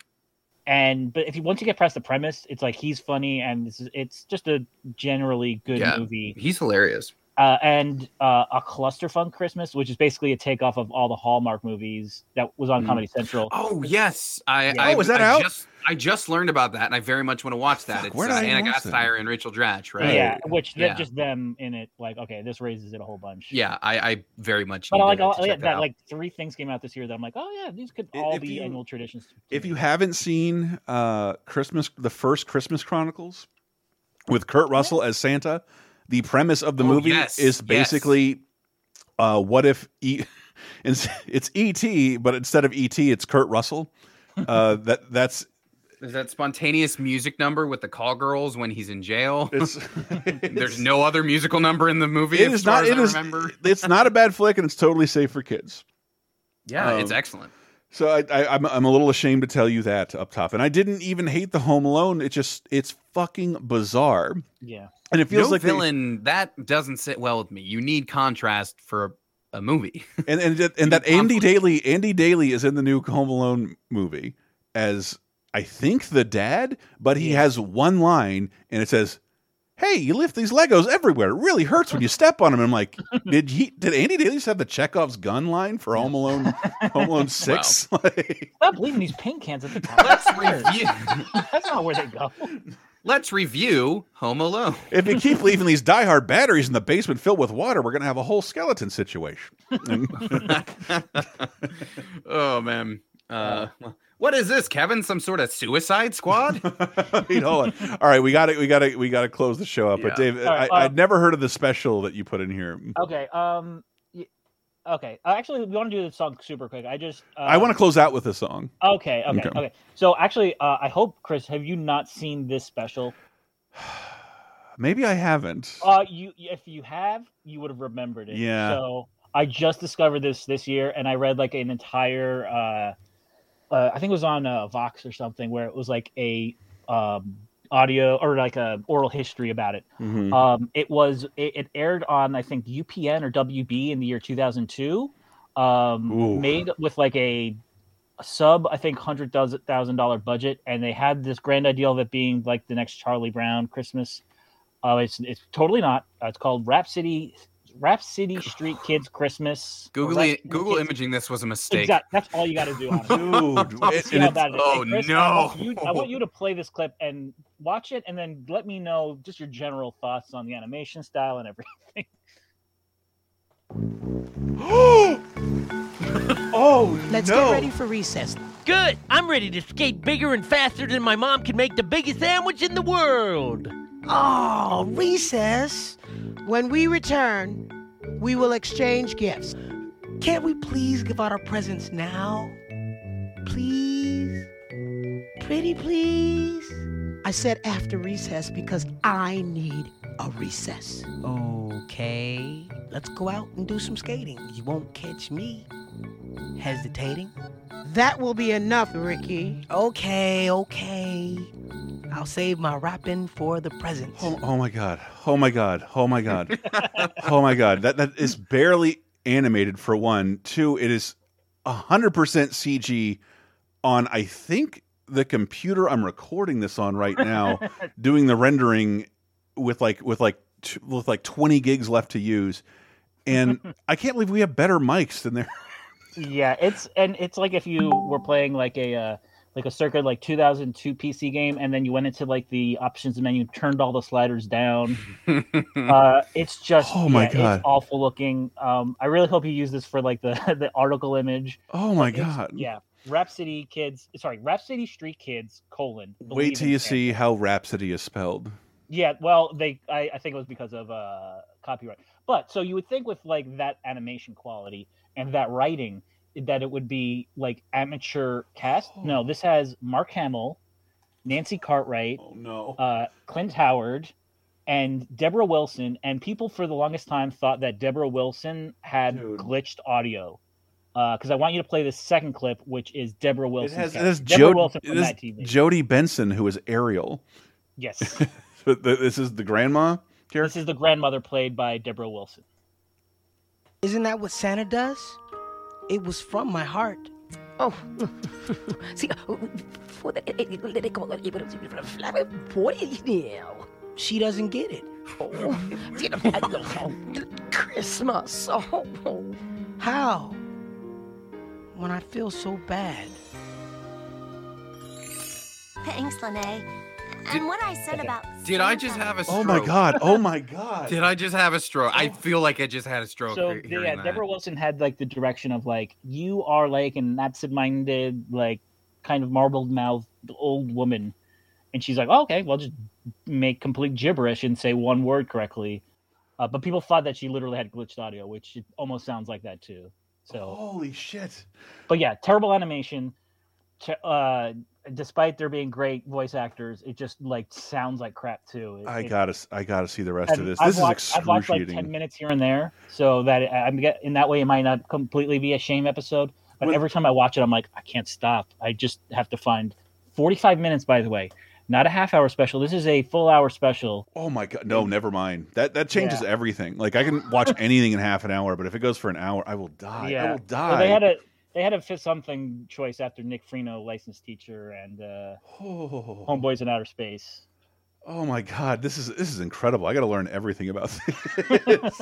[SPEAKER 2] and but if you once you get past the premise, it's like he's funny and it's it's just a generally good
[SPEAKER 3] Yeah,
[SPEAKER 2] movie.
[SPEAKER 3] he's hilarious.
[SPEAKER 2] Uh, and uh, a clusterfunk Christmas, which is basically a takeoff of all the Hallmark movies that was on
[SPEAKER 3] Mm.
[SPEAKER 2] Comedy Central.
[SPEAKER 3] Oh yes, I.
[SPEAKER 2] Yeah.
[SPEAKER 3] I
[SPEAKER 2] Oh, is that
[SPEAKER 3] I
[SPEAKER 2] out?
[SPEAKER 3] Just, I just learned about that, and I very much want to watch that. it's
[SPEAKER 1] where
[SPEAKER 3] uh,
[SPEAKER 1] I
[SPEAKER 3] Ana
[SPEAKER 1] watch?
[SPEAKER 3] Gasteyer and Rachel Dratch, right?
[SPEAKER 2] Yeah, which
[SPEAKER 3] Yeah.
[SPEAKER 2] just them in it. Like, okay, this raises it a whole bunch.
[SPEAKER 3] Yeah, I, I very much.
[SPEAKER 2] But like
[SPEAKER 3] to,
[SPEAKER 2] all, yeah,
[SPEAKER 3] check
[SPEAKER 2] that,
[SPEAKER 3] out.
[SPEAKER 2] like three things came out this year that I'm like, oh yeah, these could all
[SPEAKER 1] if
[SPEAKER 2] be
[SPEAKER 1] you-
[SPEAKER 2] annual traditions.
[SPEAKER 1] if you haven't seen uh christmas the first christmas chronicles with kurt russell as santa the premise of the
[SPEAKER 3] Oh,
[SPEAKER 1] movie
[SPEAKER 3] yes,
[SPEAKER 1] is
[SPEAKER 3] yes.
[SPEAKER 1] basically uh what if e it's, it's et but instead of et it's kurt russell uh that that's
[SPEAKER 3] There's that spontaneous music number with the call girls when he's in jail.
[SPEAKER 1] It's,
[SPEAKER 3] There's no other musical number in the movie.
[SPEAKER 1] it
[SPEAKER 3] as far
[SPEAKER 1] not
[SPEAKER 3] as
[SPEAKER 1] it
[SPEAKER 3] I
[SPEAKER 1] is
[SPEAKER 3] remember.
[SPEAKER 1] it's not a bad flick and it's totally safe for kids
[SPEAKER 3] Yeah, it's
[SPEAKER 1] Um,
[SPEAKER 3] excellent.
[SPEAKER 1] So I, I, I'm I'm a little ashamed to tell you that up top, and I didn't even hate the Home Alone. It just it's fucking bizarre.
[SPEAKER 2] Yeah.
[SPEAKER 1] And it feels
[SPEAKER 3] no
[SPEAKER 1] like they-
[SPEAKER 3] villain that doesn't sit well with me. You need contrast for a, a movie.
[SPEAKER 1] and and and that Andy Daly Andy Daly is in the new Home Alone movie as I think the dad, but he has one line and it says, "Hey, you lift these Legos everywhere. It really hurts when you step on them." And I'm like, did he? Did Andy Daly just have the Chekhov's gun line for Home Alone? Home Alone Six? Like,
[SPEAKER 2] Stop leaving these paint cans at the top. Let's review. That's not where they go.
[SPEAKER 3] Let's review Home Alone.
[SPEAKER 1] if you keep leaving these diehard batteries in the basement filled with water, we're gonna have a whole skeleton situation.
[SPEAKER 3] oh man. Uh, what is this, Kevin? Some sort of Suicide Squad?
[SPEAKER 1] Wait, hold on. All right, we got to we got to we got to close the show up. But Dave,
[SPEAKER 2] All right,
[SPEAKER 1] I,
[SPEAKER 2] uh,
[SPEAKER 1] I'd never heard of the special that you put in here.
[SPEAKER 2] Okay. Um. Okay. Uh, actually, we want to do this song super quick. I just. Uh,
[SPEAKER 1] I want to close out with a song.
[SPEAKER 2] Okay. Okay.
[SPEAKER 1] Okay.
[SPEAKER 2] Okay. So actually, uh, I hope Chris, have you not seen this special?
[SPEAKER 1] Maybe I haven't.
[SPEAKER 2] Uh, you if you have, you would have remembered it.
[SPEAKER 1] Yeah.
[SPEAKER 2] So I just discovered this this year, and I read like an entire. Uh, uh, I think it was on uh, Vox or something, where it was like a um, audio or like a oral history about it.
[SPEAKER 1] Mhm.
[SPEAKER 2] Um, it was it, it aired on I think UPN or WB in the year 2002. Um, made with like a, a sub I think hundred thousand dollar budget, and they had this grand idea of it being like the next Charlie Brown Christmas. Uh, it's it's totally not. Uh, it's called Rap City Rapsittie Street Kids Christmas. or
[SPEAKER 3] Google
[SPEAKER 2] Rap
[SPEAKER 3] Google
[SPEAKER 2] Kids-
[SPEAKER 3] imaging this was a mistake.
[SPEAKER 2] Exact- That's all you got to do. On it.
[SPEAKER 1] Dude, it-
[SPEAKER 2] see
[SPEAKER 1] and
[SPEAKER 2] how
[SPEAKER 1] it's-
[SPEAKER 2] bad it is.
[SPEAKER 3] oh,
[SPEAKER 2] Hey, Chris,
[SPEAKER 3] no.
[SPEAKER 2] I want, you, I want you to play this clip and watch it, and then let me know just your general thoughts on the animation style and everything.
[SPEAKER 1] oh,
[SPEAKER 23] Let's
[SPEAKER 27] no.
[SPEAKER 23] get ready for recess.
[SPEAKER 27] Good. I'm ready to skate bigger and faster than my mom can make the biggest sandwich in the world.
[SPEAKER 23] Oh, recess. When we return, we will exchange gifts. Can't we please give out our presents now? Please? Pretty please? I said after recess because I need a recess. Okay, let's go out and do some skating. You won't catch me hesitating. That will be enough, Ricky. Okay, okay. I'll save my rapping for the presents.
[SPEAKER 1] Oh, oh my god! Oh my god! Oh my god! oh my god! That that is barely animated for one. Two, it is hundred percent CG on. I think the computer I'm recording this on right now, doing the rendering with like with like t- with like twenty gigs left to use, and I can't believe we have better mics than there.
[SPEAKER 2] yeah, it's and it's like if you were playing like a uh, like a circa like 2002 PC game, and then you went into like the options menu, turned all the sliders down. uh, it's just
[SPEAKER 1] Oh my
[SPEAKER 2] yeah,
[SPEAKER 1] God.
[SPEAKER 2] it's awful looking. Um, I really hope you use this for like the the article image.
[SPEAKER 1] Oh my
[SPEAKER 2] It's-
[SPEAKER 1] God.
[SPEAKER 2] Yeah, Rapsittie Kids. Sorry, Rapsittie Street Kids colon.
[SPEAKER 1] Wait till you see how Rapsittie is spelled.
[SPEAKER 2] Yeah, well, they I, I think it was because of uh copyright. But so you would think with like that animation quality and that writing that it would be like amateur cast. No, this has Mark Hamill, Nancy Cartwright,
[SPEAKER 1] oh, no.
[SPEAKER 2] uh Clint Howard, and Deborah Wilson. And people for the longest time thought that Deborah Wilson had glitched audio. Because I want you to play the second clip, which is Deborah
[SPEAKER 1] It
[SPEAKER 2] Wilson.
[SPEAKER 1] has, it has
[SPEAKER 2] Deborah
[SPEAKER 1] Jod-
[SPEAKER 2] Wilson
[SPEAKER 1] it has. Jodi Benson, who is Ariel.
[SPEAKER 2] Yes.
[SPEAKER 1] So th- this is the grandma character.
[SPEAKER 2] This is the grandmother played by Deborah Wilson.
[SPEAKER 23] Isn't that what Santa does? It was from my heart.
[SPEAKER 18] Oh, see, for the what is now?
[SPEAKER 23] She doesn't get it.
[SPEAKER 18] Christmas. Oh,
[SPEAKER 23] How? When I feel so bad.
[SPEAKER 28] Thanks, Lene. And what I said about
[SPEAKER 3] Did I just have a stroke?
[SPEAKER 1] Oh my god! Oh my god!
[SPEAKER 3] Did I just have a stroke? I feel like I just had a stroke.
[SPEAKER 2] So
[SPEAKER 3] he-
[SPEAKER 2] yeah,
[SPEAKER 3] that.
[SPEAKER 2] Deborah Wilson had like the direction of like you are like an absent-minded, like kind of marbled-mouthed old woman, and she's like, oh, okay, well, just make complete gibberish and say one word correctly. Uh, but people thought that she literally had glitched audio, which it almost sounds like that too. So
[SPEAKER 1] holy shit!
[SPEAKER 2] But yeah, terrible animation. Te- Uh, despite there being great voice actors, it just like sounds like crap too. It-
[SPEAKER 1] I
[SPEAKER 2] it-
[SPEAKER 1] gotta, I gotta see the rest of this.
[SPEAKER 2] I've
[SPEAKER 1] This
[SPEAKER 2] watched,
[SPEAKER 1] is
[SPEAKER 2] I've watched like
[SPEAKER 1] excruciating.
[SPEAKER 2] ten minutes here and there, so that I'm get in that way it might not completely be a shame episode. But every time I watch it, I'm like, I can't stop. I just have to find 45 minutes. By the way, not a half hour special. This is a full hour special.
[SPEAKER 1] Oh my god, no, never mind. That that changes
[SPEAKER 2] Yeah.
[SPEAKER 1] everything. Like I can watch anything in half an hour, but if it goes for an hour, I will die. I will die.
[SPEAKER 2] So they had a they had a fit something choice after Nick Freno, licensed teacher, and uh, Homeboys in Outer Space.
[SPEAKER 1] Oh my god, this is this is incredible. I got to learn everything about this.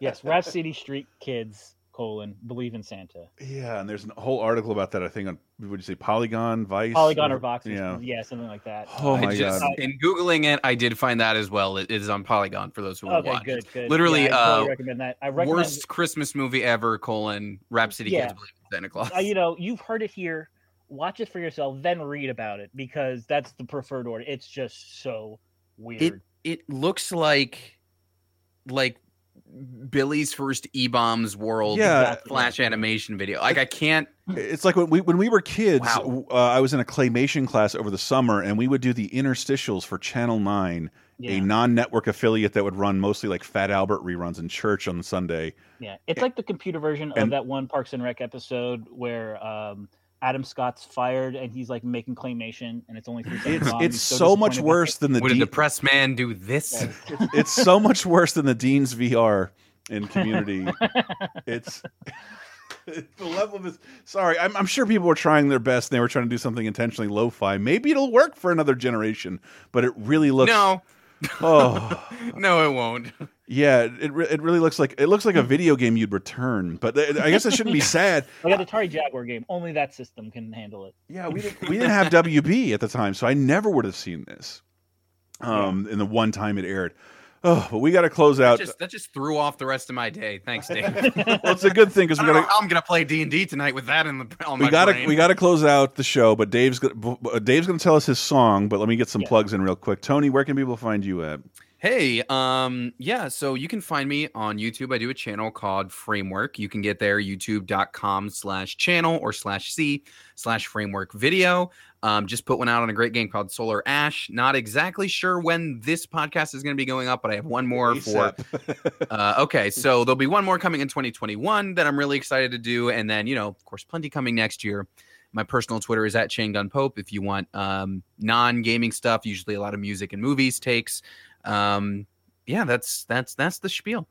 [SPEAKER 2] yes, Rapsittie Street Kids colon believe in Santa.
[SPEAKER 1] yeah, and there's a whole article about that. I think on would you say Polygon, Vice,
[SPEAKER 2] Polygon or Vox,
[SPEAKER 1] Yeah.
[SPEAKER 2] yeah, something like that.
[SPEAKER 1] Oh
[SPEAKER 3] I
[SPEAKER 1] my
[SPEAKER 3] just,
[SPEAKER 1] God.
[SPEAKER 3] In googling it, I did find that as well. It is on Polygon for those who want
[SPEAKER 2] Okay,
[SPEAKER 3] watch.
[SPEAKER 2] good, good.
[SPEAKER 3] Literally,
[SPEAKER 2] Yeah, I totally
[SPEAKER 3] uh,
[SPEAKER 2] recommend that. I recommend-
[SPEAKER 3] worst Christmas movie ever: colon Rapsittie
[SPEAKER 2] Yeah.
[SPEAKER 3] Kids Believe in Santa Claus.
[SPEAKER 2] Uh, you know, you've heard it here. Watch it for yourself, then read about it because that's the preferred order. It's just so weird.
[SPEAKER 3] It it looks like like Billy's first E Bombs World
[SPEAKER 1] Yeah.
[SPEAKER 3] Flash animation video. Like I can't.
[SPEAKER 1] It's like when we when we were kids. Uh, I was in a claymation class over the summer, and we would do the interstitials for Channel Nine, a non-network affiliate that would run mostly like Fat Albert reruns in church on Sunday.
[SPEAKER 2] Yeah, it's like the computer version of that one Parks and Rec episode where um, Adam Scott's fired and he's like making claymation, and it's only three seconds
[SPEAKER 1] It's
[SPEAKER 2] long.
[SPEAKER 1] it's
[SPEAKER 2] He's
[SPEAKER 1] so much worse than the
[SPEAKER 3] Would a
[SPEAKER 1] Dean-
[SPEAKER 3] depressed man do this?
[SPEAKER 1] it's so much worse than the Dean's VR in Community. it's the level of this. Sorry, I'm, I'm sure people were trying their best. and They were trying to do something intentionally lo-fi. Maybe it'll work for another generation, but it really looks.
[SPEAKER 3] No.
[SPEAKER 1] Oh.
[SPEAKER 3] no, it won't.
[SPEAKER 1] Yeah, it re- it really looks like it looks like a video game you'd return. But th- I guess I shouldn't be sad.
[SPEAKER 2] I got the Atari Jaguar game. Only that system can handle it.
[SPEAKER 1] Yeah, we didn't we didn't have WB at the time, so I never would have seen this. Um, in the one time it aired. Oh, but we got to close out.
[SPEAKER 3] That just, that just threw off the rest of my day. Thanks, Dave.
[SPEAKER 1] well, it's a good thing because we got.
[SPEAKER 3] I'm gonna play D and D tonight with that in the on
[SPEAKER 1] we got to we got to close out the show. But Dave's gonna, Dave's going to tell us his song. But let me get some plugs in real quick. Tony, where can people find you at?
[SPEAKER 3] Hey, um, yeah, so you can find me on YouTube. I do a channel called Framework. You can get there, youtube.com slash channel or slash C slash framework video. Um, just put one out on a great game called Solar Ash. Not exactly sure when this podcast is going to be going up, but I have one more for. uh, okay, so there'll be one more coming in 2021 that I'm really excited to do. And then, you know, of course, plenty coming next year. My personal Twitter is at Chain Gun Pope. If you want um, non gaming stuff, usually a lot of music and movies takes. Um, yeah, that's that's that's the spiel.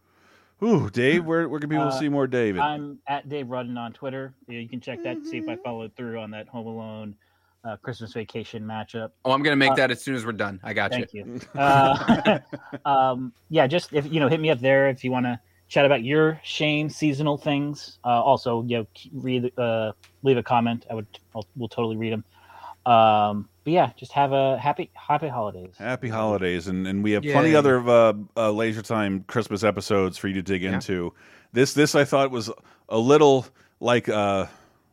[SPEAKER 1] Ooh, Dave, where where can people
[SPEAKER 2] Uh,
[SPEAKER 1] see more David?
[SPEAKER 2] I'm at Dave Rudden on Twitter. Yeah, you can check that. To see if I followed through on that Home Alone uh, Christmas Vacation matchup.
[SPEAKER 3] Oh, I'm gonna make
[SPEAKER 2] Uh,
[SPEAKER 3] that as soon as we're done. I got you.
[SPEAKER 2] Thank
[SPEAKER 3] you.
[SPEAKER 2] you. Uh, um, yeah, just if you know, hit me up there if you want to chat about your shame seasonal things. Uh, also, you know, read, uh, leave a comment. I would, I'll, we'll totally read them. Um, but yeah, just have a happy, happy holidays.
[SPEAKER 1] Happy holidays, and and we have plenty other uh, uh, Laser Time Christmas episodes for you to dig into. This this I thought was a little like uh,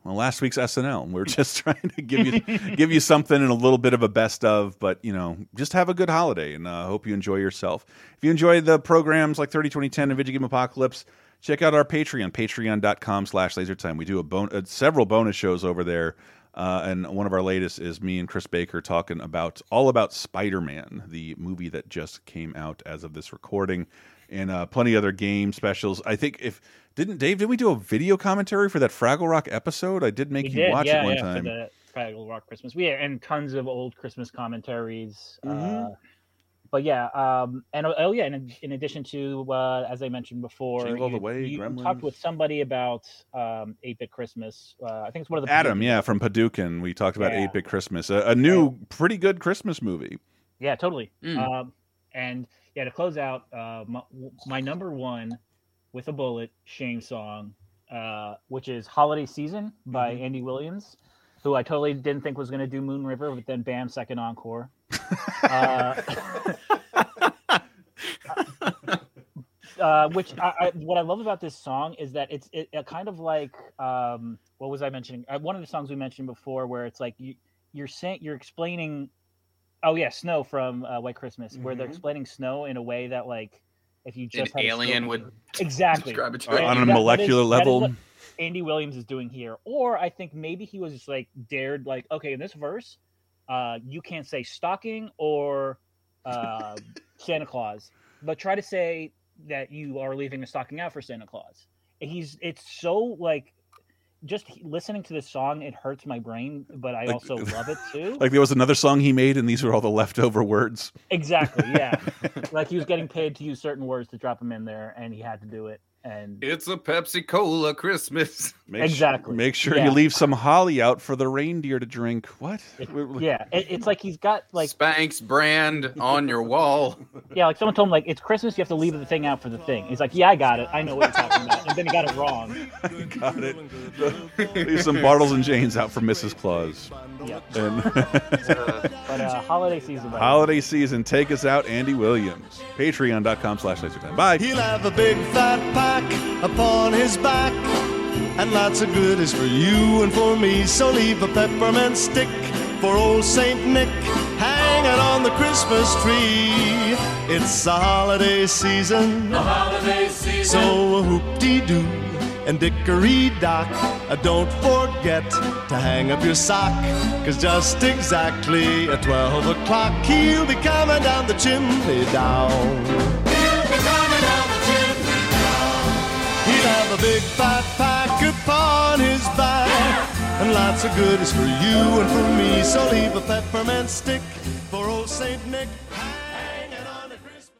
[SPEAKER 1] well last week's SNL. We're just trying to give you give you something and a little bit of a best of, but you know, just have a good holiday and uh, hope you enjoy yourself. If you enjoy the programs like 30 2010 and Video Game Apocalypse, check out our Patreon, patreon.com slash lasertime. We do a bon- uh, several bonus shows over there. Uh, and one of our latest is me and Chris Baker talking about all about Spider Man, the movie that just came out as of this recording, and uh, plenty other game specials. I think if didn't Dave did we do a video commentary for that Fraggle Rock episode? I did make
[SPEAKER 2] We
[SPEAKER 1] you
[SPEAKER 2] did,
[SPEAKER 1] watch
[SPEAKER 2] yeah,
[SPEAKER 1] it one
[SPEAKER 2] yeah,
[SPEAKER 1] time.
[SPEAKER 2] For the Fraggle Rock Christmas. We and tons of old Christmas commentaries.
[SPEAKER 1] Mm-hmm.
[SPEAKER 2] Uh, but yeah, um, and oh yeah, in, in addition to uh, as I mentioned before,
[SPEAKER 1] Jingle the
[SPEAKER 2] you,
[SPEAKER 1] Way,
[SPEAKER 2] you talked with somebody about um, 8-bit Christmas. Uh, I think it's one of the
[SPEAKER 1] Adam, yeah, from Paducah. We talked about
[SPEAKER 2] Yeah.
[SPEAKER 1] Eight Bit Christmas, a, a new, pretty good Christmas movie.
[SPEAKER 2] Yeah, totally.
[SPEAKER 1] Mm.
[SPEAKER 2] Um, and yeah, to close out, uh, my, my number one with a bullet shame song, uh, which is "Holiday Season" by
[SPEAKER 1] Mm-hmm.
[SPEAKER 2] Andy Williams, who I totally didn't think was going to do Moon River, but then bam, second encore. uh, uh, which I, I, what I love about this song is that it's it, it kind of like um, what was I mentioning? Uh, one of the songs we mentioned before, where it's like you you're saying you're explaining. Oh yeah, snow from uh, White Christmas, where they're
[SPEAKER 3] Mhm.
[SPEAKER 2] explaining snow in a way that like if you
[SPEAKER 3] An
[SPEAKER 2] just had a snow
[SPEAKER 3] alien would
[SPEAKER 2] exactly
[SPEAKER 3] describe it to
[SPEAKER 1] On-
[SPEAKER 3] you.
[SPEAKER 1] on a
[SPEAKER 2] that- that is-
[SPEAKER 1] molecular
[SPEAKER 2] that is
[SPEAKER 1] level.
[SPEAKER 2] Andy Williams is doing here, or I think maybe he was just like dared like okay in this verse, uh, you can't say stocking or uh, Santa Claus, but try to say that you are leaving a stocking out for Santa Claus. He's it's so like just listening to this song, it hurts my brain, but I
[SPEAKER 1] Like-
[SPEAKER 2] also love it too.
[SPEAKER 1] Like there was another song he made, and these were all the leftover words.
[SPEAKER 2] exactly, yeah. like he was getting paid to use certain words to drop them in there, and he had to do it. And
[SPEAKER 3] It's a Pepsi Cola Christmas.
[SPEAKER 1] Make su-
[SPEAKER 2] Exactly.
[SPEAKER 1] make sure
[SPEAKER 2] Yeah.
[SPEAKER 1] you leave some holly out for the reindeer to drink. What?
[SPEAKER 2] yeah, it, it's like he's got like
[SPEAKER 3] Spanx brand on your wall.
[SPEAKER 2] yeah, like someone told him like it's Christmas, you have to leave the thing out for the thing. He's like, yeah, I got it, I know what you're talking about, and then he got it wrong.
[SPEAKER 1] Got it. Leave some Bartles and Jaymes out for Mrs. Claus.
[SPEAKER 2] Yep.
[SPEAKER 1] And
[SPEAKER 2] But uh, holiday season, buddy.
[SPEAKER 1] holiday season, take us out, Andy Williams. Patreon.com slash lasertime. Bye.
[SPEAKER 29] He'll have a big fat upon his back, and lots of goodies for you and for me. So leave a peppermint stick for old Saint Nick hanging on the Christmas tree. It's the holiday season, The holiday season. so whoop-dee-doo and dickory-dock. Uh, don't forget to hang up your sock, cause just exactly at 12 o'clock he'll be coming down the chimney down. A big fat pack upon his back and lots of goodies for you and for me. So leave a peppermint stick for old Saint Nick